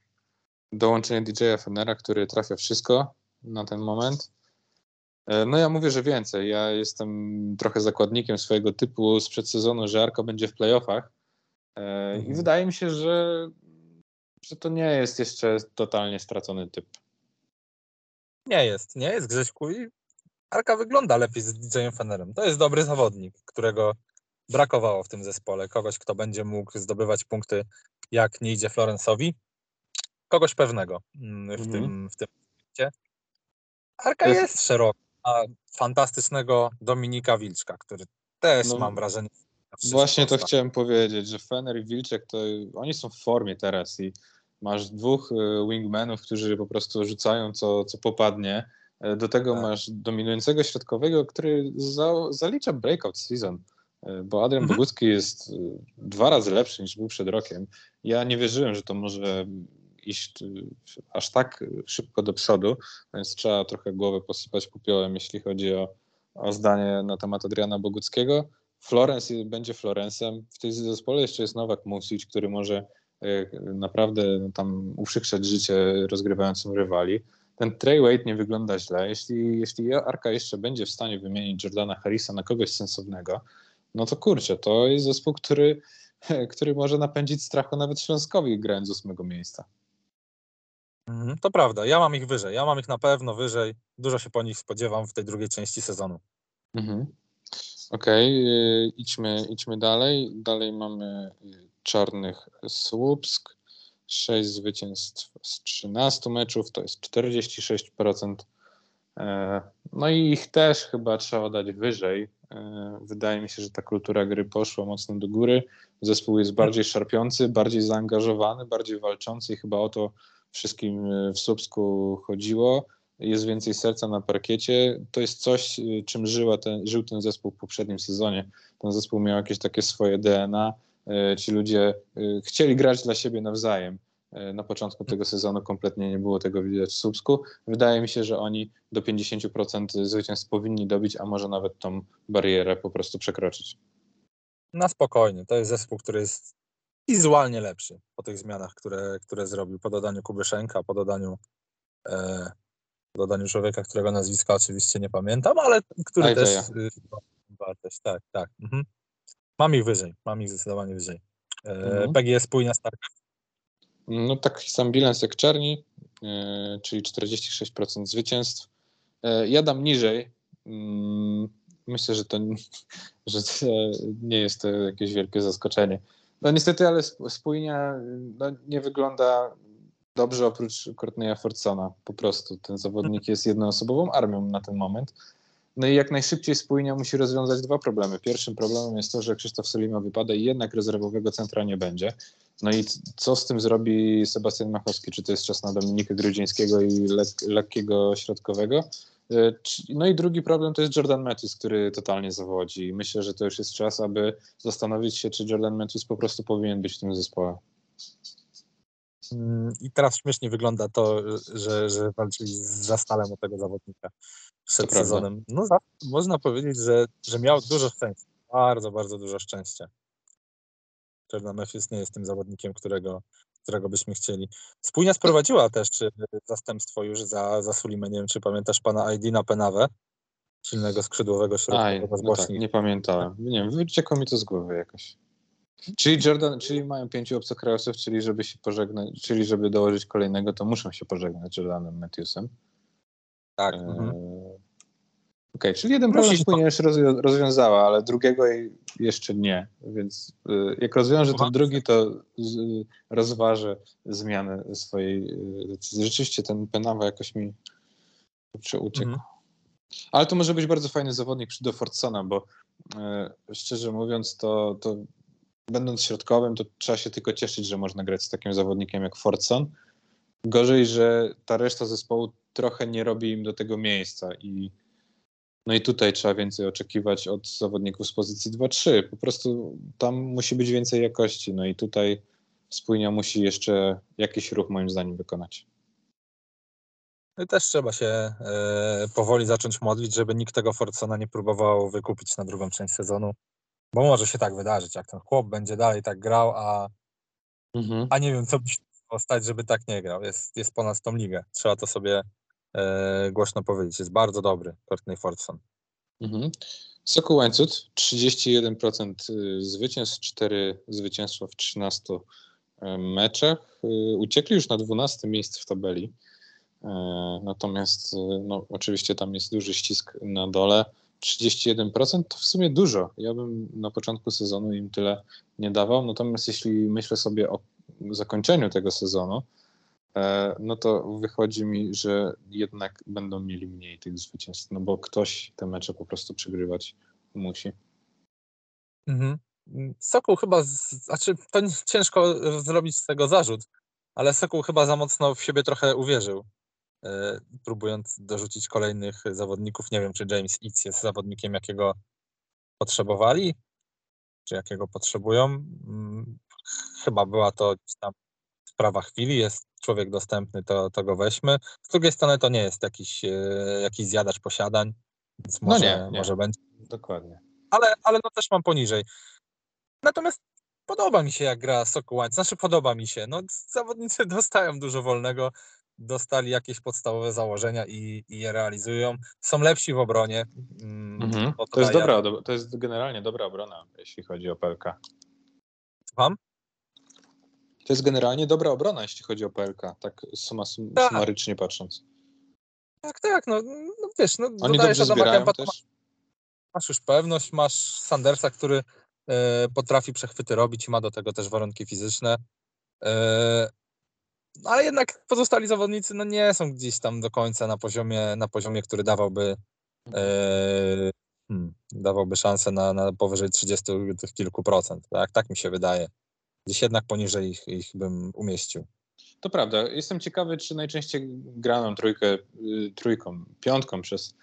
Dołączenie DJ-a Fenera, który trafia wszystko na ten moment. E, No ja mówię, że więcej. Ja jestem trochę zakładnikiem swojego typu sprzed sezonu, że Arka będzie w playoffach. E, I Mhm. wydaje mi się, że, że to nie jest jeszcze totalnie stracony typ. Nie jest, nie jest Grześku i Arka wygląda lepiej z DJ-em Fenerem. To jest dobry zawodnik, którego brakowało w tym zespole. Kogoś, kto będzie mógł zdobywać punkty, jak nie idzie Florence'owi. Kogoś pewnego mm, w Mhm. tym w tym momencie. Arka Jest- jest szeroka. Ma fantastycznego Dominika Wilczka, który też No, mam wrażenie. Właśnie to chciałem powiedzieć, że Fener i Wilczek to oni są w formie teraz i masz dwóch e, wingmanów, którzy po prostu rzucają co, co popadnie. E, Do tego Tak. masz dominującego środkowego, który za, zalicza breakout season, bo Adrian Mhm. Bogucki jest e, dwa razy lepszy niż był przed rokiem. Ja nie wierzyłem, że to może iść e, aż tak szybko do przodu, więc trzeba trochę głowę posypać popiołem, jeśli chodzi o, o zdanie na temat Adriana Boguckiego. Florence będzie Florencem. W tej zespole jeszcze jest Nowak Music, który może e, naprawdę tam uprzykrzać życie rozgrywającym rywali. Ten Trey Wade nie wygląda źle. Jeśli, jeśli Arka jeszcze będzie w stanie wymienić Jordana Harrisa na kogoś sensownego, no to kurczę, to jest zespół, który, który może napędzić strachu nawet Śląskowi grając z ósmego miejsca. Mhm, To prawda, ja mam ich wyżej. Ja mam ich na pewno wyżej. Dużo się po nich spodziewam w tej drugiej części sezonu. Mhm. Okej, y, idźmy, idźmy dalej. Dalej mamy y, Czarnych Słupsk. 6 zwycięstw z 13 meczów, to jest 46%. E, No i ich też chyba trzeba dać wyżej. E, Wydaje mi się, że ta kultura gry poszła mocno do góry. Zespół jest bardziej szarpiący, bardziej zaangażowany, bardziej walczący i chyba o to wszystkim y, w Słupsku chodziło jest więcej serca na parkiecie. To jest coś, y, czym żyła ten, żył ten zespół w poprzednim sezonie. Ten zespół miał jakieś takie swoje DNA. Ci ludzie chcieli grać dla siebie nawzajem. Y, Na początku tego sezonu kompletnie nie było tego widać w Słupsku. Wydaje mi się, że oni do 50% zwycięstw powinni dobić, a może nawet tą barierę po prostu przekroczyć. Na spokojnie. To jest zespół, który jest wizualnie lepszy po tych zmianach, które, które zrobił. Po dodaniu Kubyszenka, po dodaniu, e, po dodaniu człowieka, którego nazwiska oczywiście nie pamiętam, ale który Ajdeja. też y, wartość. Tak, tak. Mhm. Mam ich wyżej. Mam ich zdecydowanie wyżej. E, Mhm. PGS Spójnia Starka. No taki sam bilans jak Czerni, e, czyli 46% zwycięstw. E, Ja dam niżej. Mm, Myślę, że to, że to nie jest to jakieś wielkie zaskoczenie. No niestety, ale sp- spójnia no, nie wygląda dobrze oprócz Courtneya Fordsona. Po prostu ten zawodnik jest jednoosobową armią na ten moment. No i jak najszybciej spójnia musi rozwiązać dwa problemy. Pierwszym problemem jest to, że Krzysztof Solima wypada i jednak rezerwowego centra nie będzie. No i co z tym zrobi Sebastian Machowski? Czy to jest czas na Dominikę Grudzińskiego i lek- lekkiego środkowego? E, No i drugi problem to jest Jordan Matthews, który totalnie zawodzi. Myślę, że to już jest czas, aby zastanowić się, czy Jordan Matthews po prostu powinien być w tym zespole. Mm, I teraz śmiesznie wygląda to, że, że walczyli z Zastalem o tego zawodnika przed prawda. sezonem. No można powiedzieć, że, że miał dużo szczęścia. Bardzo, bardzo dużo szczęścia. Jordan Memphis nie jest tym zawodnikiem, którego, którego byśmy chcieli. Spójnia sprowadziła też y, zastępstwo już za, za Sulimę. Nie wiem, czy pamiętasz pana Aidina Penawę, silnego skrzydłowego środkowego z no tak, nie pamiętałem. Nie wiem, wyciekło mi to z głowy jakoś. Czyli Jordan, czyli mają pięciu obcokrajowców, czyli żeby się pożegnać, czyli żeby dołożyć kolejnego, to muszą się pożegnać Jordanem Matthewsem. Tak. E, mhm. Okej, czyli jeden problem płynie już rozwią- rozwiązała, ale drugiego jeszcze nie. Więc y, jak rozwiąże ten drugi, to z, rozważę zmianę swojej y, decyzji. Rzeczywiście ten Penawa jakoś mi uciekł. Mhm. Ale to może być bardzo fajny zawodnik przy do Fordsona, bo y, szczerze mówiąc, to, to będąc środkowym, to trzeba się tylko cieszyć, że można grać z takim zawodnikiem jak Fordson. Gorzej, że ta reszta zespołu trochę nie robi im do tego miejsca i no i tutaj trzeba więcej oczekiwać od zawodników z pozycji 2-3. Po prostu tam musi być więcej jakości. No i tutaj spójnia musi jeszcze jakiś ruch moim zdaniem wykonać. No i też trzeba się e, powoli zacząć modlić, żeby nikt tego Fordsona nie próbował wykupić na drugą część sezonu. Bo może się tak wydarzyć, jak ten chłop będzie dalej tak grał, a, Mhm. a nie wiem, co by się stać, żeby tak nie grał. Jest, jest ponad tą ligę. Trzeba to sobie głośno powiedzieć. Jest bardzo dobry Courtney Fordson. Mhm. Sokół Łańcut 31% zwycięstw, 4 zwycięstwa w 13 e, meczach. E, Uciekli już na 12 miejsce w tabeli. E, Natomiast e, no, oczywiście tam jest duży ścisk na dole. 31% to w sumie dużo. Ja bym na początku sezonu im tyle nie dawał. Natomiast jeśli myślę sobie o zakończeniu tego sezonu, e, no to wychodzi mi, że jednak będą mieli mniej tych zwycięstw, no bo ktoś te mecze po prostu przegrywać musi. Mhm. Sokół chyba, z, znaczy to ciężko zrobić z tego zarzut, ale Sokół chyba za mocno w siebie trochę uwierzył, e, próbując dorzucić kolejnych zawodników. Nie wiem, czy James Eats jest zawodnikiem, jakiego potrzebowali, czy jakiego potrzebują. Mm, Chyba była to tam sprawa chwili, jest człowiek dostępny, to, to go weźmy. Z drugiej strony to nie jest jakiś, e, jakiś zjadacz posiadań, więc No może, nie, nie. może będzie Dokładnie. ale, ale no też mam poniżej. Natomiast podoba mi się, jak gra Sokół Łańcut. Znaczy podoba mi się. No, zawodnicy dostają dużo wolnego, dostali jakieś podstawowe założenia i, i je realizują. Są lepsi w obronie. Mm, Mhm. To jest dobra, to jest generalnie dobra obrona, jeśli chodzi o PLK. Słucham? To jest generalnie dobra obrona, jeśli chodzi o PLK, tak suma, sum, Tak. sumarycznie patrząc. Tak, tak, no, no wiesz, no, Oni dobrze Adama zbierają Kempa, też. masz już pewność, masz Sandersa, który e, potrafi przechwyty robić i ma do tego też warunki fizyczne. E, no, ale jednak pozostali zawodnicy no, nie są gdzieś tam do końca na poziomie, na poziomie który dawałby, e, hmm, dawałby szansę na, na powyżej 30 tych kilku procent. Tak, tak mi się wydaje. Gdzieś jednak poniżej ich, ich bym umieścił. To prawda. Jestem ciekawy, czy najczęściej graną trójkę, y, trójką, piątką przez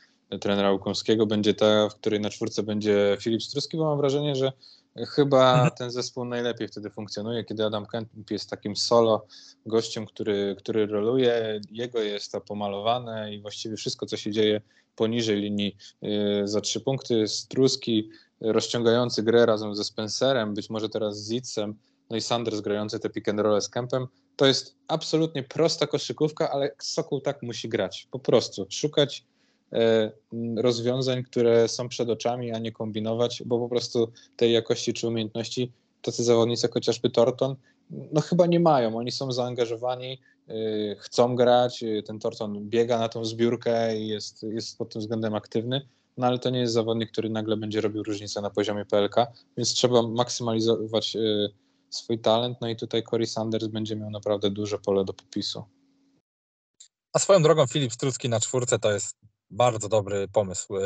trenera Łukomskiego będzie ta, w której na czwórce będzie Filip Struski, bo mam wrażenie, że chyba Mhm. ten zespół najlepiej wtedy funkcjonuje, kiedy Adam Kemp jest takim solo gościem, który, który roluje, jego jest to pomalowane i właściwie wszystko, co się dzieje poniżej linii y, za trzy punkty, Struski rozciągający grę razem ze Spencerem, być może teraz z Zitzem, no i Sanders grający te pick and roll z Kempem, to jest absolutnie prosta koszykówka, ale Sokół tak musi grać. Po prostu szukać e, rozwiązań, które są przed oczami, a nie kombinować, bo po prostu tej jakości czy umiejętności tacy zawodnicy jak chociażby Torton, no chyba nie mają. Oni są zaangażowani, e, chcą grać, e, ten Torton biega na tą zbiórkę i jest, jest pod tym względem aktywny, no ale to nie jest zawodnik, który nagle będzie robił różnicę na poziomie PLK, więc trzeba maksymalizować swój talent, no i tutaj Corey Sanders będzie miał naprawdę duże pole do popisu. A swoją drogą Filip Strucki na czwórce to jest bardzo dobry pomysł e,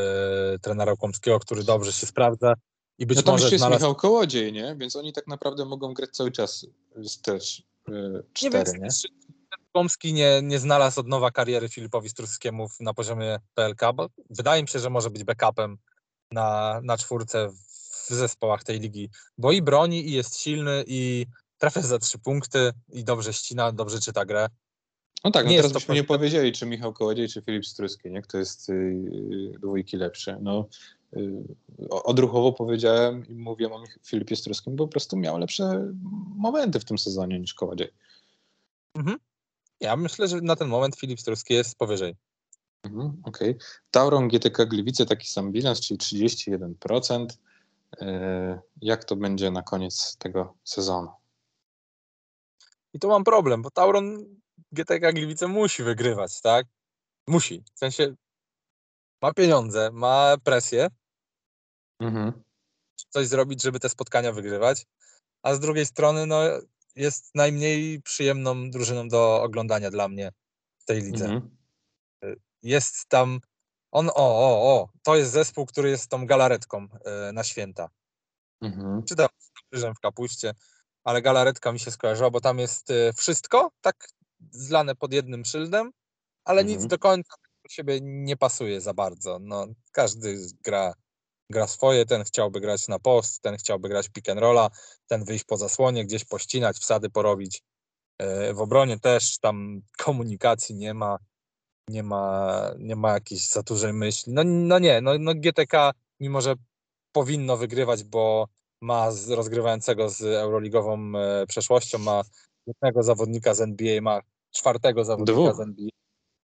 trenera Łukomskiego, który dobrze się sprawdza i być No tam może jeszcze jest znalazł Michał Kołodziej, nie? Więc oni tak naprawdę mogą grać cały czas też y, Nie wiem, cztery, nie? czy Komski nie, nie znalazł od nowa kariery Filipowi Struskiemu na poziomie PLK, bo wydaje mi się, że może być backupem na, na czwórce w zespołach tej ligi, bo i broni, i jest silny, i trafia za trzy punkty, i dobrze ścina, dobrze czyta grę. No tak, no nie teraz to byśmy nie powiedzieli, czy Michał Kołodziej, czy Filip Struski, nie? Kto jest y, dwójki lepszy. No, y, odruchowo powiedziałem i mówię o Filipie Struskim, bo po prostu miał lepsze momenty w tym sezonie niż Kołodziej. Ja myślę, że na ten moment Filip Struski jest powyżej. Mhm, Okej. Tauron GTK Gliwice taki sam bilans, czyli 31%. Y, jak to będzie na koniec tego sezonu? I tu mam problem, bo Tauron GTK Gliwice musi wygrywać, tak? Musi. W sensie ma pieniądze, ma presję, Mhm. coś zrobić, żeby te spotkania wygrywać, a z drugiej strony no, jest najmniej przyjemną drużyną do oglądania dla mnie w tej lidze. Mhm. Jest tam, on, o, o, o, to jest zespół, który jest tą galaretką e, na święta. Mhm. Czy tam z krzyżem w kapuście, ale galaretka mi się skojarzyła, bo tam jest e, wszystko tak zlane pod jednym szyldem, ale Mhm. nic do końca do siebie nie pasuje za bardzo. No, każdy gra, gra swoje, ten chciałby grać na post, ten chciałby grać pick and rolla, ten wyjść po zasłonie, gdzieś pościnać, wsady porobić. E, W obronie też tam komunikacji nie ma, nie ma, nie ma jakiejś za dużej myśli. No, no nie, no, no GTK mimo, że powinno wygrywać, bo ma z, rozgrywającego z euroligową e, przeszłością, ma jednego zawodnika z NBA, ma czwartego zawodnika Dwóch. z NBA.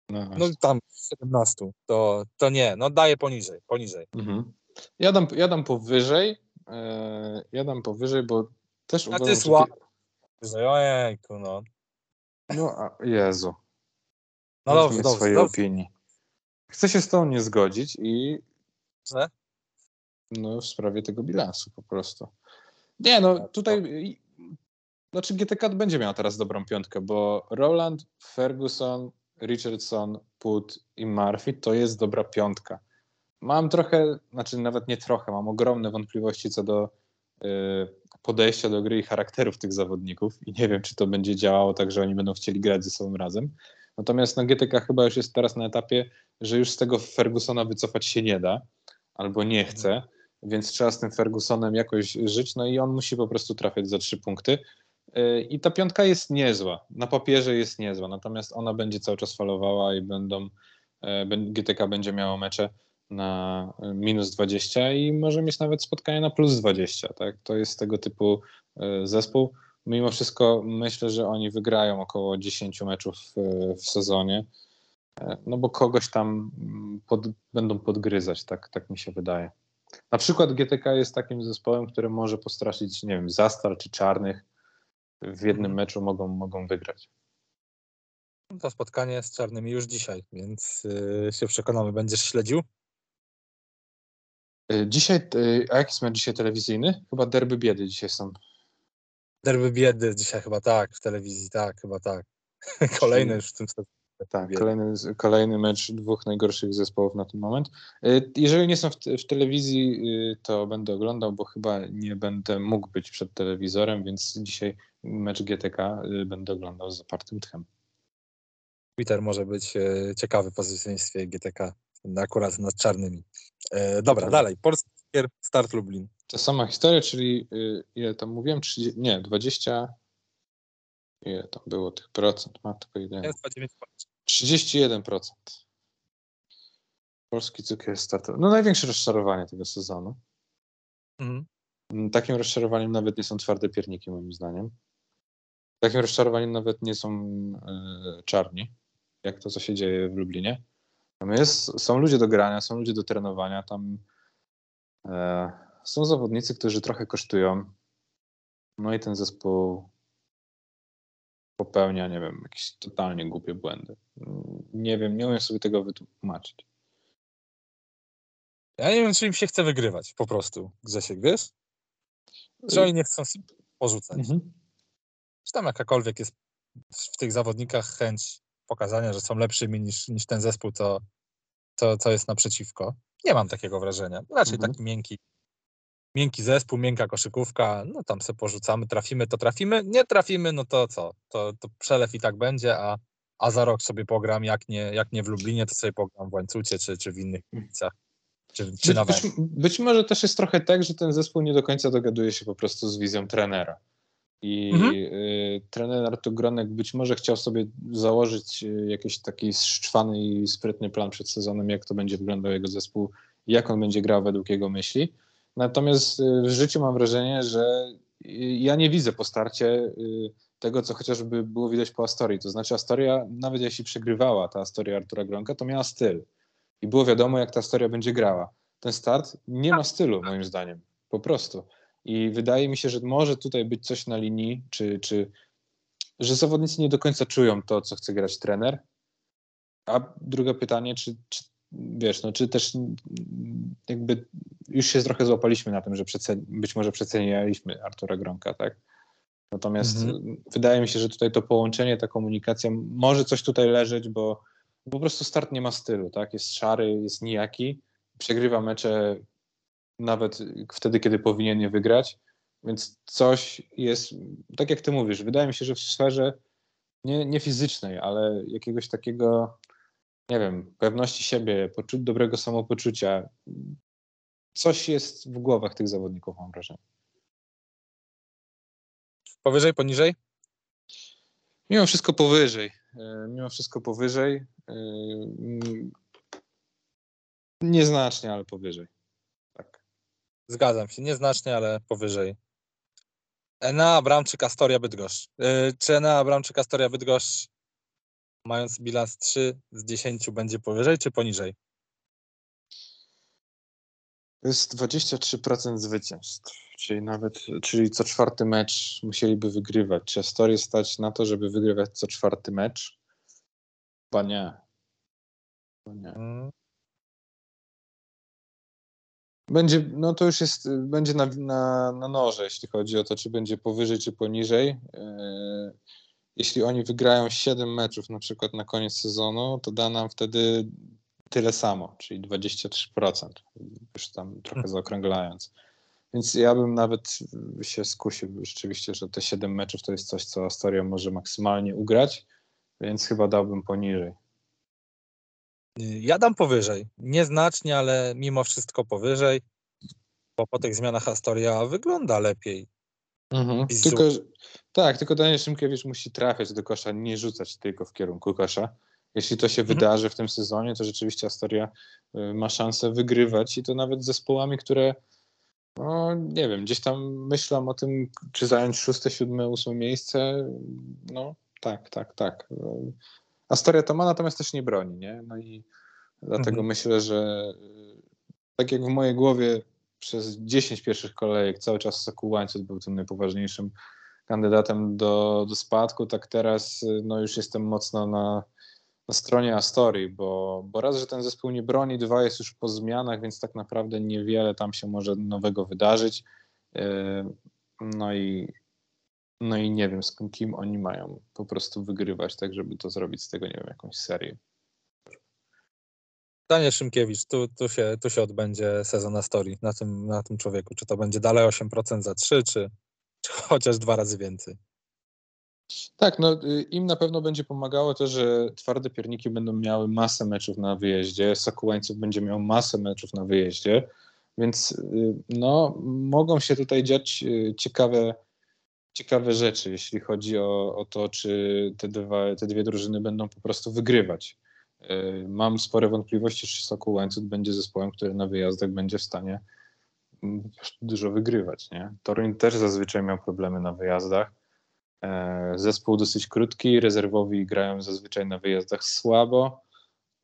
No, No tam 17, to, to nie, no daje poniżej, poniżej. mhm. ja, dam, ja dam powyżej. E, ja dam powyżej, bo też A uważam, ty jest że słabo. Ojejku, no. No, a, Jezu. No dobrze, dobrze, swojej dobrze. opinii. Chcę się z tą nie zgodzić i Że? no, w sprawie tego bilansu po prostu. Nie, no tutaj i- znaczy GTK będzie miała teraz dobrą piątkę, bo Roland, Ferguson, Richardson, Put i Murphy to jest dobra piątka. Mam trochę, znaczy nawet nie trochę, mam ogromne wątpliwości co do y, podejścia do gry i charakterów tych zawodników i nie wiem, czy to będzie działało tak, że oni będą chcieli grać ze sobą razem. Natomiast no, GTK chyba już jest teraz na etapie, że już z tego Fergusona wycofać się nie da, albo nie chce, więc trzeba z tym Fergusonem jakoś żyć, no i on musi po prostu trafiać za trzy punkty. Yy, I ta piątka jest niezła, na papierze jest niezła, natomiast ona będzie cały czas falowała i będą, e, GTK będzie miało mecze na e, minus 20 i może mieć nawet spotkanie na plus 20, tak? To jest tego typu e, zespół. Mimo wszystko myślę, że oni wygrają około 10 meczów e, w sezonie, e, no bo kogoś tam mm, pod, będą podgryzać, tak, tak mi się wydaje. Na przykład GTK jest takim zespołem, który może postraszyć, nie wiem, Zastal czy Czarnych. W jednym Mhm. meczu mogą, mogą wygrać. To spotkanie z czarnymi już dzisiaj, więc yy, się przekonamy. Będziesz śledził? Dzisiaj, a jaki jest mecz dzisiaj telewizyjny? Chyba derby biedy dzisiaj są. Derby biedy dzisiaj chyba tak, w telewizji, tak, chyba tak. Kolejny już w tym sezonie. Tak, kolejny, kolejny mecz dwóch najgorszych zespołów na ten moment. Y, Jeżeli nie są w, w telewizji, y, to będę oglądał, bo chyba nie będę mógł być przed telewizorem, więc dzisiaj mecz GTK y, będę oglądał z zapartym tchem. Twitter może być ciekawy w pozycjonistwie GTK, akurat nad czarnymi. E, dobra, prawda. dalej. Polski Start Lublin. Ta sama historia, czyli y, ile tam mówiłem? 30, nie, 20. Ile tam było tych procent? Matko jedyna. Jest 9 31%. Polski cukier startowy. No największe rozczarowanie tego sezonu. mhm. Takim rozczarowaniem nawet nie są twarde pierniki, moim zdaniem. Takim rozczarowaniem nawet nie są e, czarni, jak to, co się dzieje w Lublinie. Tam jest, są ludzie do grania, są ludzie do trenowania, tam e, są zawodnicy, którzy trochę kosztują. No i ten zespół popełnia, nie wiem, jakieś totalnie głupie błędy. Nie wiem, nie umiem sobie tego wytłumaczyć. Ja nie wiem, czy im się chce wygrywać po prostu, Grzesiek, wiesz? Czy oni nie chcą sobie porzucać? Mhm. Czy tam jakakolwiek jest w tych zawodnikach chęć pokazania, że są lepszymi niż, niż ten zespół, to, to, to jest naprzeciwko. Nie mam takiego wrażenia. Raczej Mhm. taki miękki, miękki zespół, miękka koszykówka, no tam se porzucamy, trafimy, to trafimy, nie trafimy, no to co? To, to przelew i tak będzie, a, a za rok sobie pogram, jak nie, jak nie w Lublinie, to sobie pogram w Łańcucie, czy, czy w innych miejscach, czy, czy Być, być może też jest trochę tak, że ten zespół nie do końca dogaduje się po prostu z wizją trenera. I Mhm. y, trener Artur Gronek być może chciał sobie założyć y, jakiś taki szczwany i sprytny plan przed sezonem, jak to będzie wyglądał jego zespół, jak on będzie grał według jego myśli. Natomiast y, w życiu mam wrażenie, że y, ja nie widzę po starcie y, tego, co chociażby było widać po Astorii. To znaczy Astoria, nawet jeśli przegrywała ta Astoria Artura Gronka, to miała styl. I było wiadomo, jak ta Astoria będzie grała. Ten start nie ma stylu, moim zdaniem. Po prostu. I wydaje mi się, że może tutaj być coś na linii, czy, czy że zawodnicy nie do końca czują to, co chce grać trener. A drugie pytanie, czy, czy wiesz, no, czy też jakby już się trochę złapaliśmy na tym, że być może przecenialiśmy Artura Gronka, tak? Natomiast mhm. wydaje mi się, że tutaj to połączenie, ta komunikacja może coś tutaj leżeć, bo po prostu start nie ma stylu, tak? Jest szary, jest nijaki, przegrywa mecze nawet wtedy, kiedy powinien je wygrać, więc coś jest, tak jak ty mówisz, wydaje mi się, że w sferze nie, nie fizycznej, ale jakiegoś takiego, nie wiem, pewności siebie, poczu- dobrego samopoczucia, coś jest w głowach tych zawodników, mam wrażenie. Powyżej, poniżej? Mimo wszystko powyżej. E, mimo wszystko powyżej. E, nieznacznie, ale powyżej. Tak. Zgadzam się. Nieznacznie, ale powyżej. Enea Abramczyk, Astoria Bydgoszcz. E, czy Enea Abramczyk, Astoria Bydgoszcz mając bilans 3 z 10 będzie powyżej czy poniżej? To jest 23% zwycięstw, czyli nawet, czyli co czwarty mecz musieliby wygrywać. Czy Astoria stać na to, żeby wygrywać co czwarty mecz? Chyba nie. Chyba nie. Hmm. Będzie, no to już jest, będzie na, na, na noże, jeśli chodzi o to, czy będzie powyżej, czy poniżej. Yy, jeśli oni wygrają 7 meczów na przykład na koniec sezonu, to da nam wtedy tyle samo, czyli 23%, już tam trochę hmm. zaokrąglając. Więc ja bym nawet się skusił rzeczywiście, że te 7 meczów to jest coś, co Astoria może maksymalnie ugrać, więc chyba dałbym poniżej. Ja dam powyżej. Nieznacznie, ale mimo wszystko powyżej, bo po tych zmianach Astoria wygląda lepiej. Mhm. Tylko, tak, tylko Daniel Szymkiewicz musi trafiać do kosza, nie rzucać tylko w kierunku kosza. Jeśli to się mhm. wydarzy w tym sezonie, to rzeczywiście Astoria y, ma szansę wygrywać i to nawet z zespołami, które no, nie wiem, gdzieś tam myślą o tym, czy zająć szóste, siódme, ósme miejsce. No tak, tak, tak. Astoria to ma, natomiast też nie broni, nie? No i dlatego mhm. myślę, że y, tak jak w mojej głowie przez 10 pierwszych kolejek cały czas Sokół Łańcuch był tym najpoważniejszym kandydatem do, do spadku, tak teraz no już jestem mocno na, na stronie Astorii, bo, bo raz, że ten zespół nie broni, dwa jest już po zmianach, więc tak naprawdę niewiele tam się może nowego wydarzyć. Y, no i, no i nie wiem, z kim oni mają po prostu wygrywać, tak żeby to zrobić z tego, nie wiem, jakąś serię. Daniel Szymkiewicz, tu, tu, się, tu się odbędzie sezon na story na tym, na tym człowieku. Czy to będzie dalej 8% za 3, czy, czy chociaż dwa razy więcej? Tak, no y, im na pewno będzie pomagało to, że twarde pierniki będą miały masę meczów na wyjeździe, Sakułańców będzie miał masę meczów na wyjeździe, więc y, no, mogą się tutaj dziać y, ciekawe, ciekawe rzeczy, jeśli chodzi o, o to, czy te, dwa, te dwie drużyny będą po prostu wygrywać. Y, mam spore wątpliwości, czy Sokół Łańcuch będzie zespołem, który na wyjazdach będzie w stanie mm, dużo wygrywać. Nie? Toruń też zazwyczaj miał problemy na wyjazdach. E, zespół dosyć krótki, rezerwowi grają zazwyczaj na wyjazdach słabo,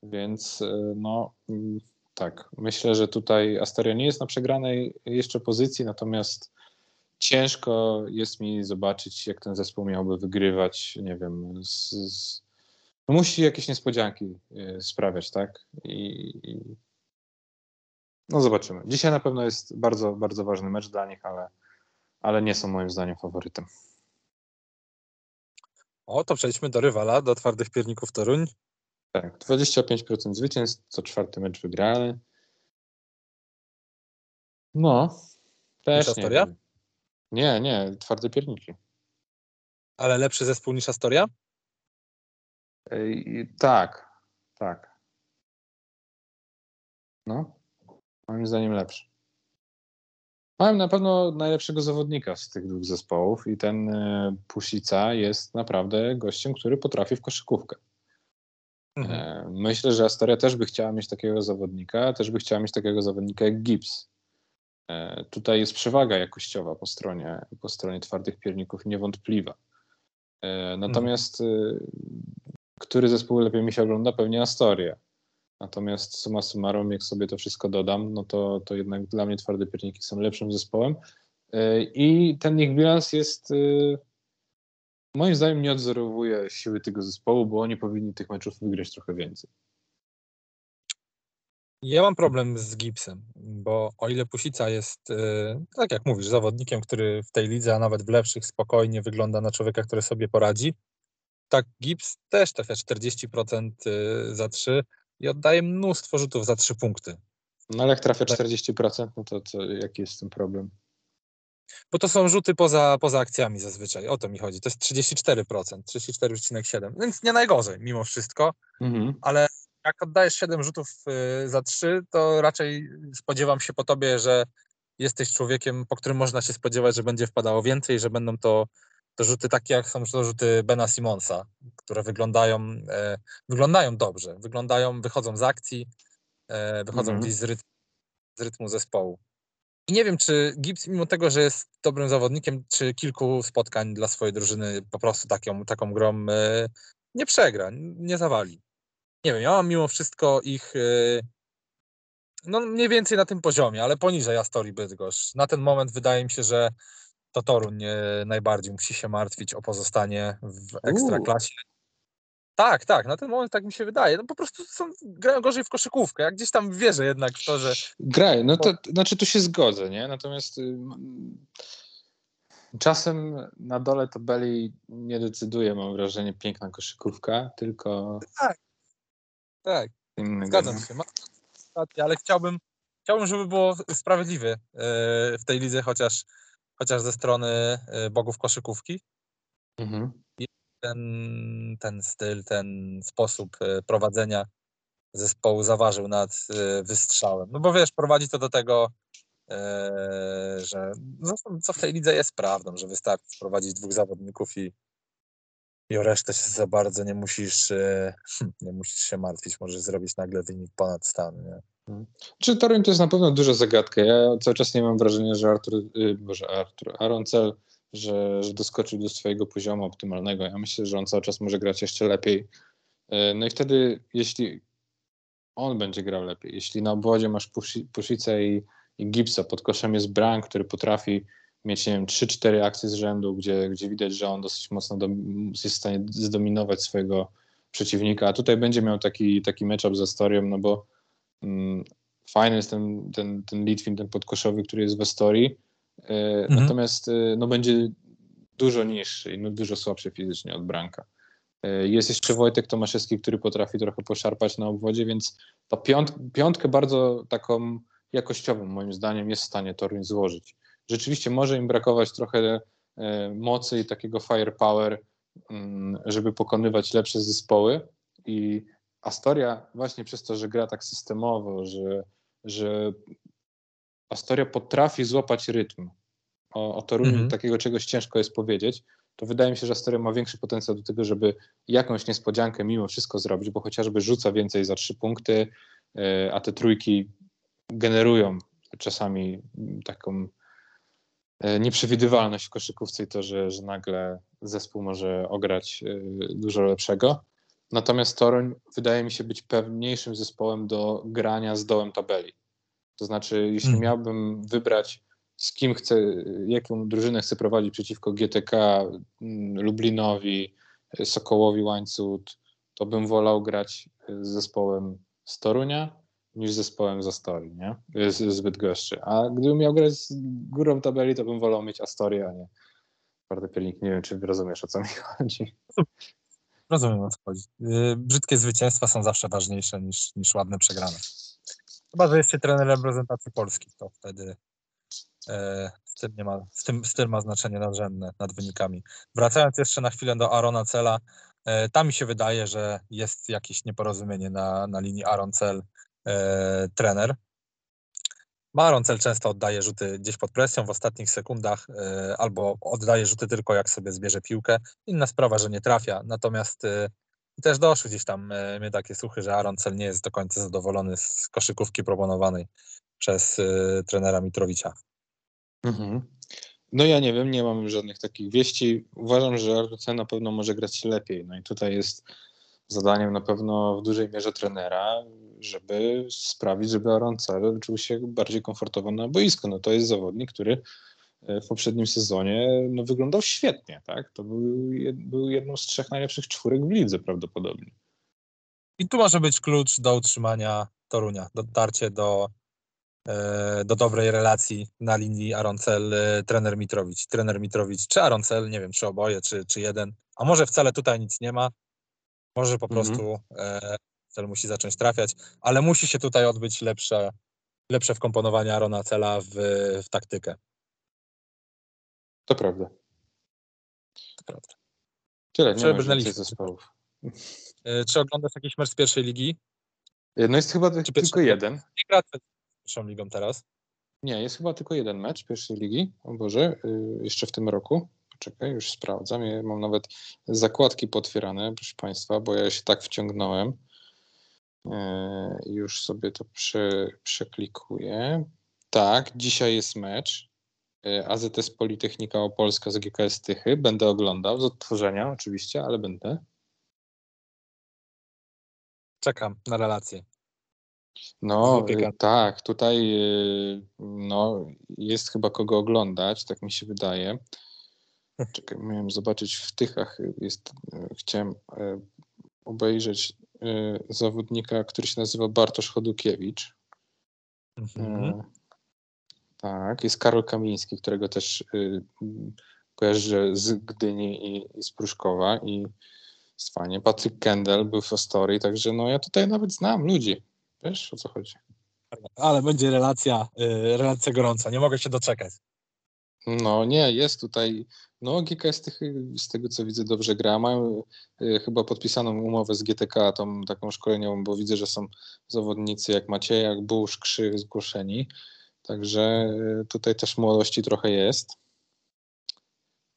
więc e, no mm, tak, myślę, że tutaj Astoria nie jest na przegranej jeszcze pozycji, natomiast ciężko jest mi zobaczyć, jak ten zespół miałby wygrywać, nie wiem, z, z no musi jakieś niespodzianki e, sprawiać, tak? I, I, no zobaczymy. Dzisiaj na pewno jest bardzo, bardzo ważny mecz dla nich, ale, ale nie są moim zdaniem faworytem. O, to przejdźmy do rywala, do twardych pierników Toruń. Tak, 25% zwycięstw, co czwarty mecz wygrany. No, też nie, nie, nie, twarde pierniki. Ale lepszy zespół niż Astoria? Tak, tak. No, moim zdaniem lepszy. Mają na pewno najlepszego zawodnika z tych dwóch zespołów i ten e, Pusica jest naprawdę gościem, który potrafi w koszykówkę. Mhm. E, myślę, że Astoria też by chciała mieć takiego zawodnika, też by chciała mieć takiego zawodnika jak Gibbs. E, tutaj jest przewaga jakościowa po stronie, po stronie twardych pierników niewątpliwa. Natomiast mhm który zespół lepiej mi się ogląda? Pewnie Astoria. Natomiast suma summarum, jak sobie to wszystko dodam, no to, to jednak dla mnie twarde pierniki są lepszym zespołem. E, I ten ich bilans jest, e, moim zdaniem nie odzorowuje siły tego zespołu, bo oni powinni tych meczów wygrać trochę więcej. Ja mam problem z Gipsem, bo o ile Pusica jest, yy, tak jak mówisz, zawodnikiem, który w tej lidze, a nawet w lepszych, spokojnie wygląda na człowieka, który sobie poradzi, tak Gips też trafia 40% y, za 3 i oddaje mnóstwo rzutów za 3 punkty. No ale jak trafia 40%, no to, to jaki jest ten problem? Bo to są rzuty poza, poza akcjami zazwyczaj, o to mi chodzi. To jest 34%, 34,7%, więc nie najgorzej mimo wszystko, Mhm. ale jak oddajesz 7 rzutów y, za 3, to raczej spodziewam się po tobie, że jesteś człowiekiem, po którym można się spodziewać, że będzie wpadało więcej, że będą to, to rzuty takie, jak są to rzuty Bena Simonsa, które wyglądają, e, wyglądają dobrze, wyglądają, wychodzą z akcji, e, wychodzą Mhm. gdzieś z, rytm, z rytmu zespołu. I nie wiem, czy Gibbs, mimo tego, że jest dobrym zawodnikiem, czy kilku spotkań dla swojej drużyny po prostu taką, taką grą e, nie przegra, nie zawali. Nie wiem, ja mam mimo wszystko ich e, no mniej więcej na tym poziomie, ale poniżej Astorii Bydgoszcz. Na ten moment wydaje mi się, że to Toruń najbardziej musi się martwić o pozostanie w ekstraklasie. Tak, tak, na ten moment tak mi się wydaje. No po prostu są, grają gorzej w koszykówkę. Ja gdzieś tam wierzę jednak w to, że Graj, no to znaczy tu się zgodzę, nie? Natomiast y, czasem na dole tabeli nie decyduje, mam wrażenie, piękna koszykówka, tylko tak, innego. Zgadzam nie? się. Ale chciałbym, chciałbym, żeby było sprawiedliwie e, w tej lidze, chociaż, chociaż ze strony e, bogów koszykówki. Mhm. Ten, ten styl, ten sposób e, prowadzenia zespołu zaważył nad e, wystrzałem. No bo wiesz, prowadzi to do tego, że no, co w tej lidze jest prawdą, że wystarczy sprowadzić dwóch zawodników i, i o resztę się za bardzo nie musisz, nie musisz się martwić. Możesz zrobić nagle wynik ponad stan. Nie? Czy Toruń to jest na pewno duża zagadka. Ja cały czas nie mam wrażenia, że Artur, y, Boże, Artur, Aaron Cel, że, że doskoczył do swojego poziomu optymalnego. Ja myślę, że on cały czas może grać jeszcze lepiej. Y, No i wtedy, jeśli on będzie grał lepiej, jeśli na obwodzie masz Pusi- i, i Gipsa, pod koszem jest Bran, który potrafi mieć, nie wiem, 3-4 akcje z rzędu, gdzie, gdzie widać, że on dosyć mocno dom- jest w stanie zdominować swojego przeciwnika, a tutaj będzie miał taki, taki matchup z Astorią, no bo fajny jest ten, ten, ten Litwin, ten podkoszowy, który jest w Astorii, e, natomiast e, no, będzie dużo niższy i no, dużo słabszy fizycznie od Branka. E, Jest jeszcze Wojtek Tomaszewski, który potrafi trochę poszarpać na obwodzie, więc ta piąt, piątkę bardzo taką jakościową moim zdaniem jest w stanie Toruń złożyć. Rzeczywiście może im brakować trochę mocy i takiego firepower, mm, żeby pokonywać lepsze zespoły i Astoria właśnie przez to, że gra tak systemowo, że, że Astoria potrafi złapać rytm. O, o Toruniu Mhm. takiego czegoś ciężko jest powiedzieć, to wydaje mi się, że Astoria ma większy potencjał do tego, żeby jakąś niespodziankę mimo wszystko zrobić, bo chociażby rzuca więcej za trzy punkty, e, a te trójki generują czasami taką e, nieprzewidywalność w koszykówce i to, że, że nagle zespół może ograć e, dużo lepszego. Natomiast Toruń wydaje mi się być pewniejszym zespołem do grania z dołem tabeli. To znaczy, jeśli Mhm. miałbym wybrać, z kim chcę, jaką drużynę chcę prowadzić przeciwko GTK, mm, Lublinowi, Sokołowi Łańcut, to bym wolał grać z zespołem z Torunia niż z zespołem z Astorii, nie? Z, z Bydgoszczy. A gdybym miał grać z górą tabeli, to bym wolał mieć Astorię, a nie Fortepielnik. Nie wiem, czy rozumiesz, o co mi chodzi. Rozumiem o co chodzi. Yy, Brzydkie zwycięstwa są zawsze ważniejsze niż, niż ładne przegrane. Chyba, że jest się trener reprezentacji Polski, to wtedy e, styl, nie ma, ma znaczenie nadrzędne nad wynikami. Wracając jeszcze na chwilę do Arona Cela, e, tam mi się wydaje, że jest jakieś nieporozumienie na, na linii Aaron Cel e, trener. Bo Aaron Cel często oddaje rzuty gdzieś pod presją w ostatnich sekundach, e, albo oddaje rzuty tylko jak sobie zbierze piłkę. Inna sprawa, że nie trafia. Natomiast e, też doszły gdzieś tam e, mnie takie słuchy, że Aaron Cel nie jest do końca zadowolony z koszykówki proponowanej przez trenera Mitrowicza. Mhm. No ja nie wiem, nie mam żadnych takich wieści. Uważam, że RC na pewno może grać lepiej. No i tutaj jest zadaniem na pewno w dużej mierze trenera, żeby sprawić, żeby Aaron Cel czuł się bardziej komfortowo na boisku. No to jest zawodnik, który e, w poprzednim sezonie no, wyglądał świetnie, tak? To był, był jedną z trzech najlepszych czwórek w lidze prawdopodobnie. I tu może być klucz do utrzymania Torunia, dotarcie do, e, do dobrej relacji na linii Aroncel, e, trener Mitrowicz. Trener Mitrowicz, czy Aroncel, nie wiem, czy oboje, czy, czy jeden. A może wcale tutaj nic nie ma. Może po Mhm. prostu e, cel musi zacząć trafiać, ale musi się tutaj odbyć lepsze, lepsze wkomponowanie Arona Cela w, w taktykę. To prawda. To prawda. Tyle, nie Przebrnęliśmy. zespołów. E, czy oglądasz jakiś mecz z pierwszej ligi? No jest chyba Czy tylko jeden. Nie gra z pierwszą ligą teraz. Nie, jest chyba tylko jeden mecz pierwszej ligi. O Boże, jeszcze w tym roku. Poczekaj, już sprawdzam. Ja mam nawet zakładki potwierane, proszę Państwa, bo ja się tak wciągnąłem. E, Już sobie to prze, przeklikuję. Tak, dzisiaj jest mecz. E, AZS Politechnika Opolska z GKS Tychy. Będę oglądał z odtworzenia oczywiście, ale będę. Czekam na relację. No y, tak, tutaj y, no, jest chyba kogo oglądać, tak mi się wydaje. Czekaj, miałem zobaczyć w Tychach, jest, y, chciałem y, obejrzeć y, zawodnika, który się nazywa Bartosz Chodukiewicz. Mhm. Tak, jest Karol Kamiński, którego też kojarzę z Gdyni i, i z Pruszkowa i jest fajnie. Patryk Kendall był w Astorii, także no ja tutaj nawet znam ludzi. Wiesz o co chodzi? Ale będzie relacja, relacja gorąca. Nie mogę się doczekać. No nie, jest tutaj, no GKS tych, z tego co widzę dobrze gra, mają y, chyba podpisaną umowę z GTK, tą taką szkoleniową, bo widzę, że są zawodnicy jak Maciejak, Busz, Krzy zgłoszeni, także y, tutaj też młodości trochę jest.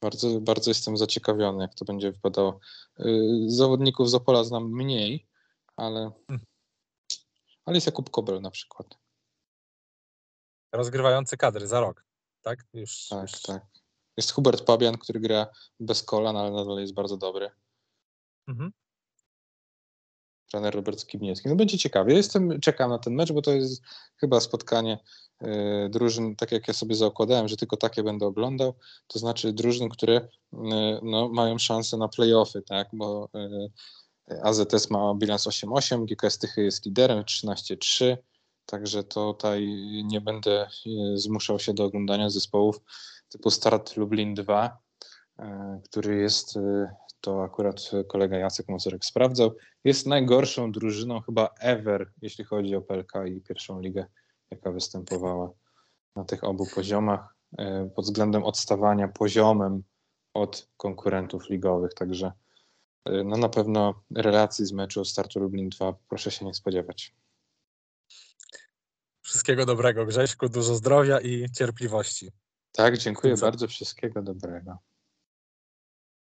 Bardzo, bardzo jestem zaciekawiony, jak to będzie wypadało. Y, Zawodników z Opola znam mniej, ale, ale jest Jakub Kobel na przykład. Rozgrywający kadry za rok. Tak? Już, Tak, już. tak. Jest Hubert Pabian, który gra bez kolan, ale nadal jest bardzo dobry. Mhm. trener Robert Skibniewski. No będzie ciekawie. Jestem, czekam na ten mecz, bo to jest chyba spotkanie y, drużyn, tak jak ja sobie zakładałem, że tylko takie będę oglądał, to znaczy drużyn, które y, no, mają szansę na playoffy, tak, bo y, AZS ma bilans 8-8, GKS Tychy jest liderem 13-3, także tutaj nie będę y, zmuszał się do oglądania zespołów typu Start Lublin 2, y, który jest, y, to akurat kolega Jacek Mazurek sprawdzał, jest najgorszą drużyną chyba ever, jeśli chodzi o PLK i pierwszą ligę, jaka występowała na tych obu poziomach, e, pod względem odstawania poziomem od konkurentów ligowych. Także e, no na pewno relacji z meczu Startu Lublin 2 proszę się nie spodziewać. Wszystkiego dobrego, Grześku, dużo zdrowia i cierpliwości. Tak, dziękuję bardzo. Wszystkiego dobrego.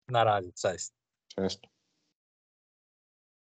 Na razie, cześć. Cześć.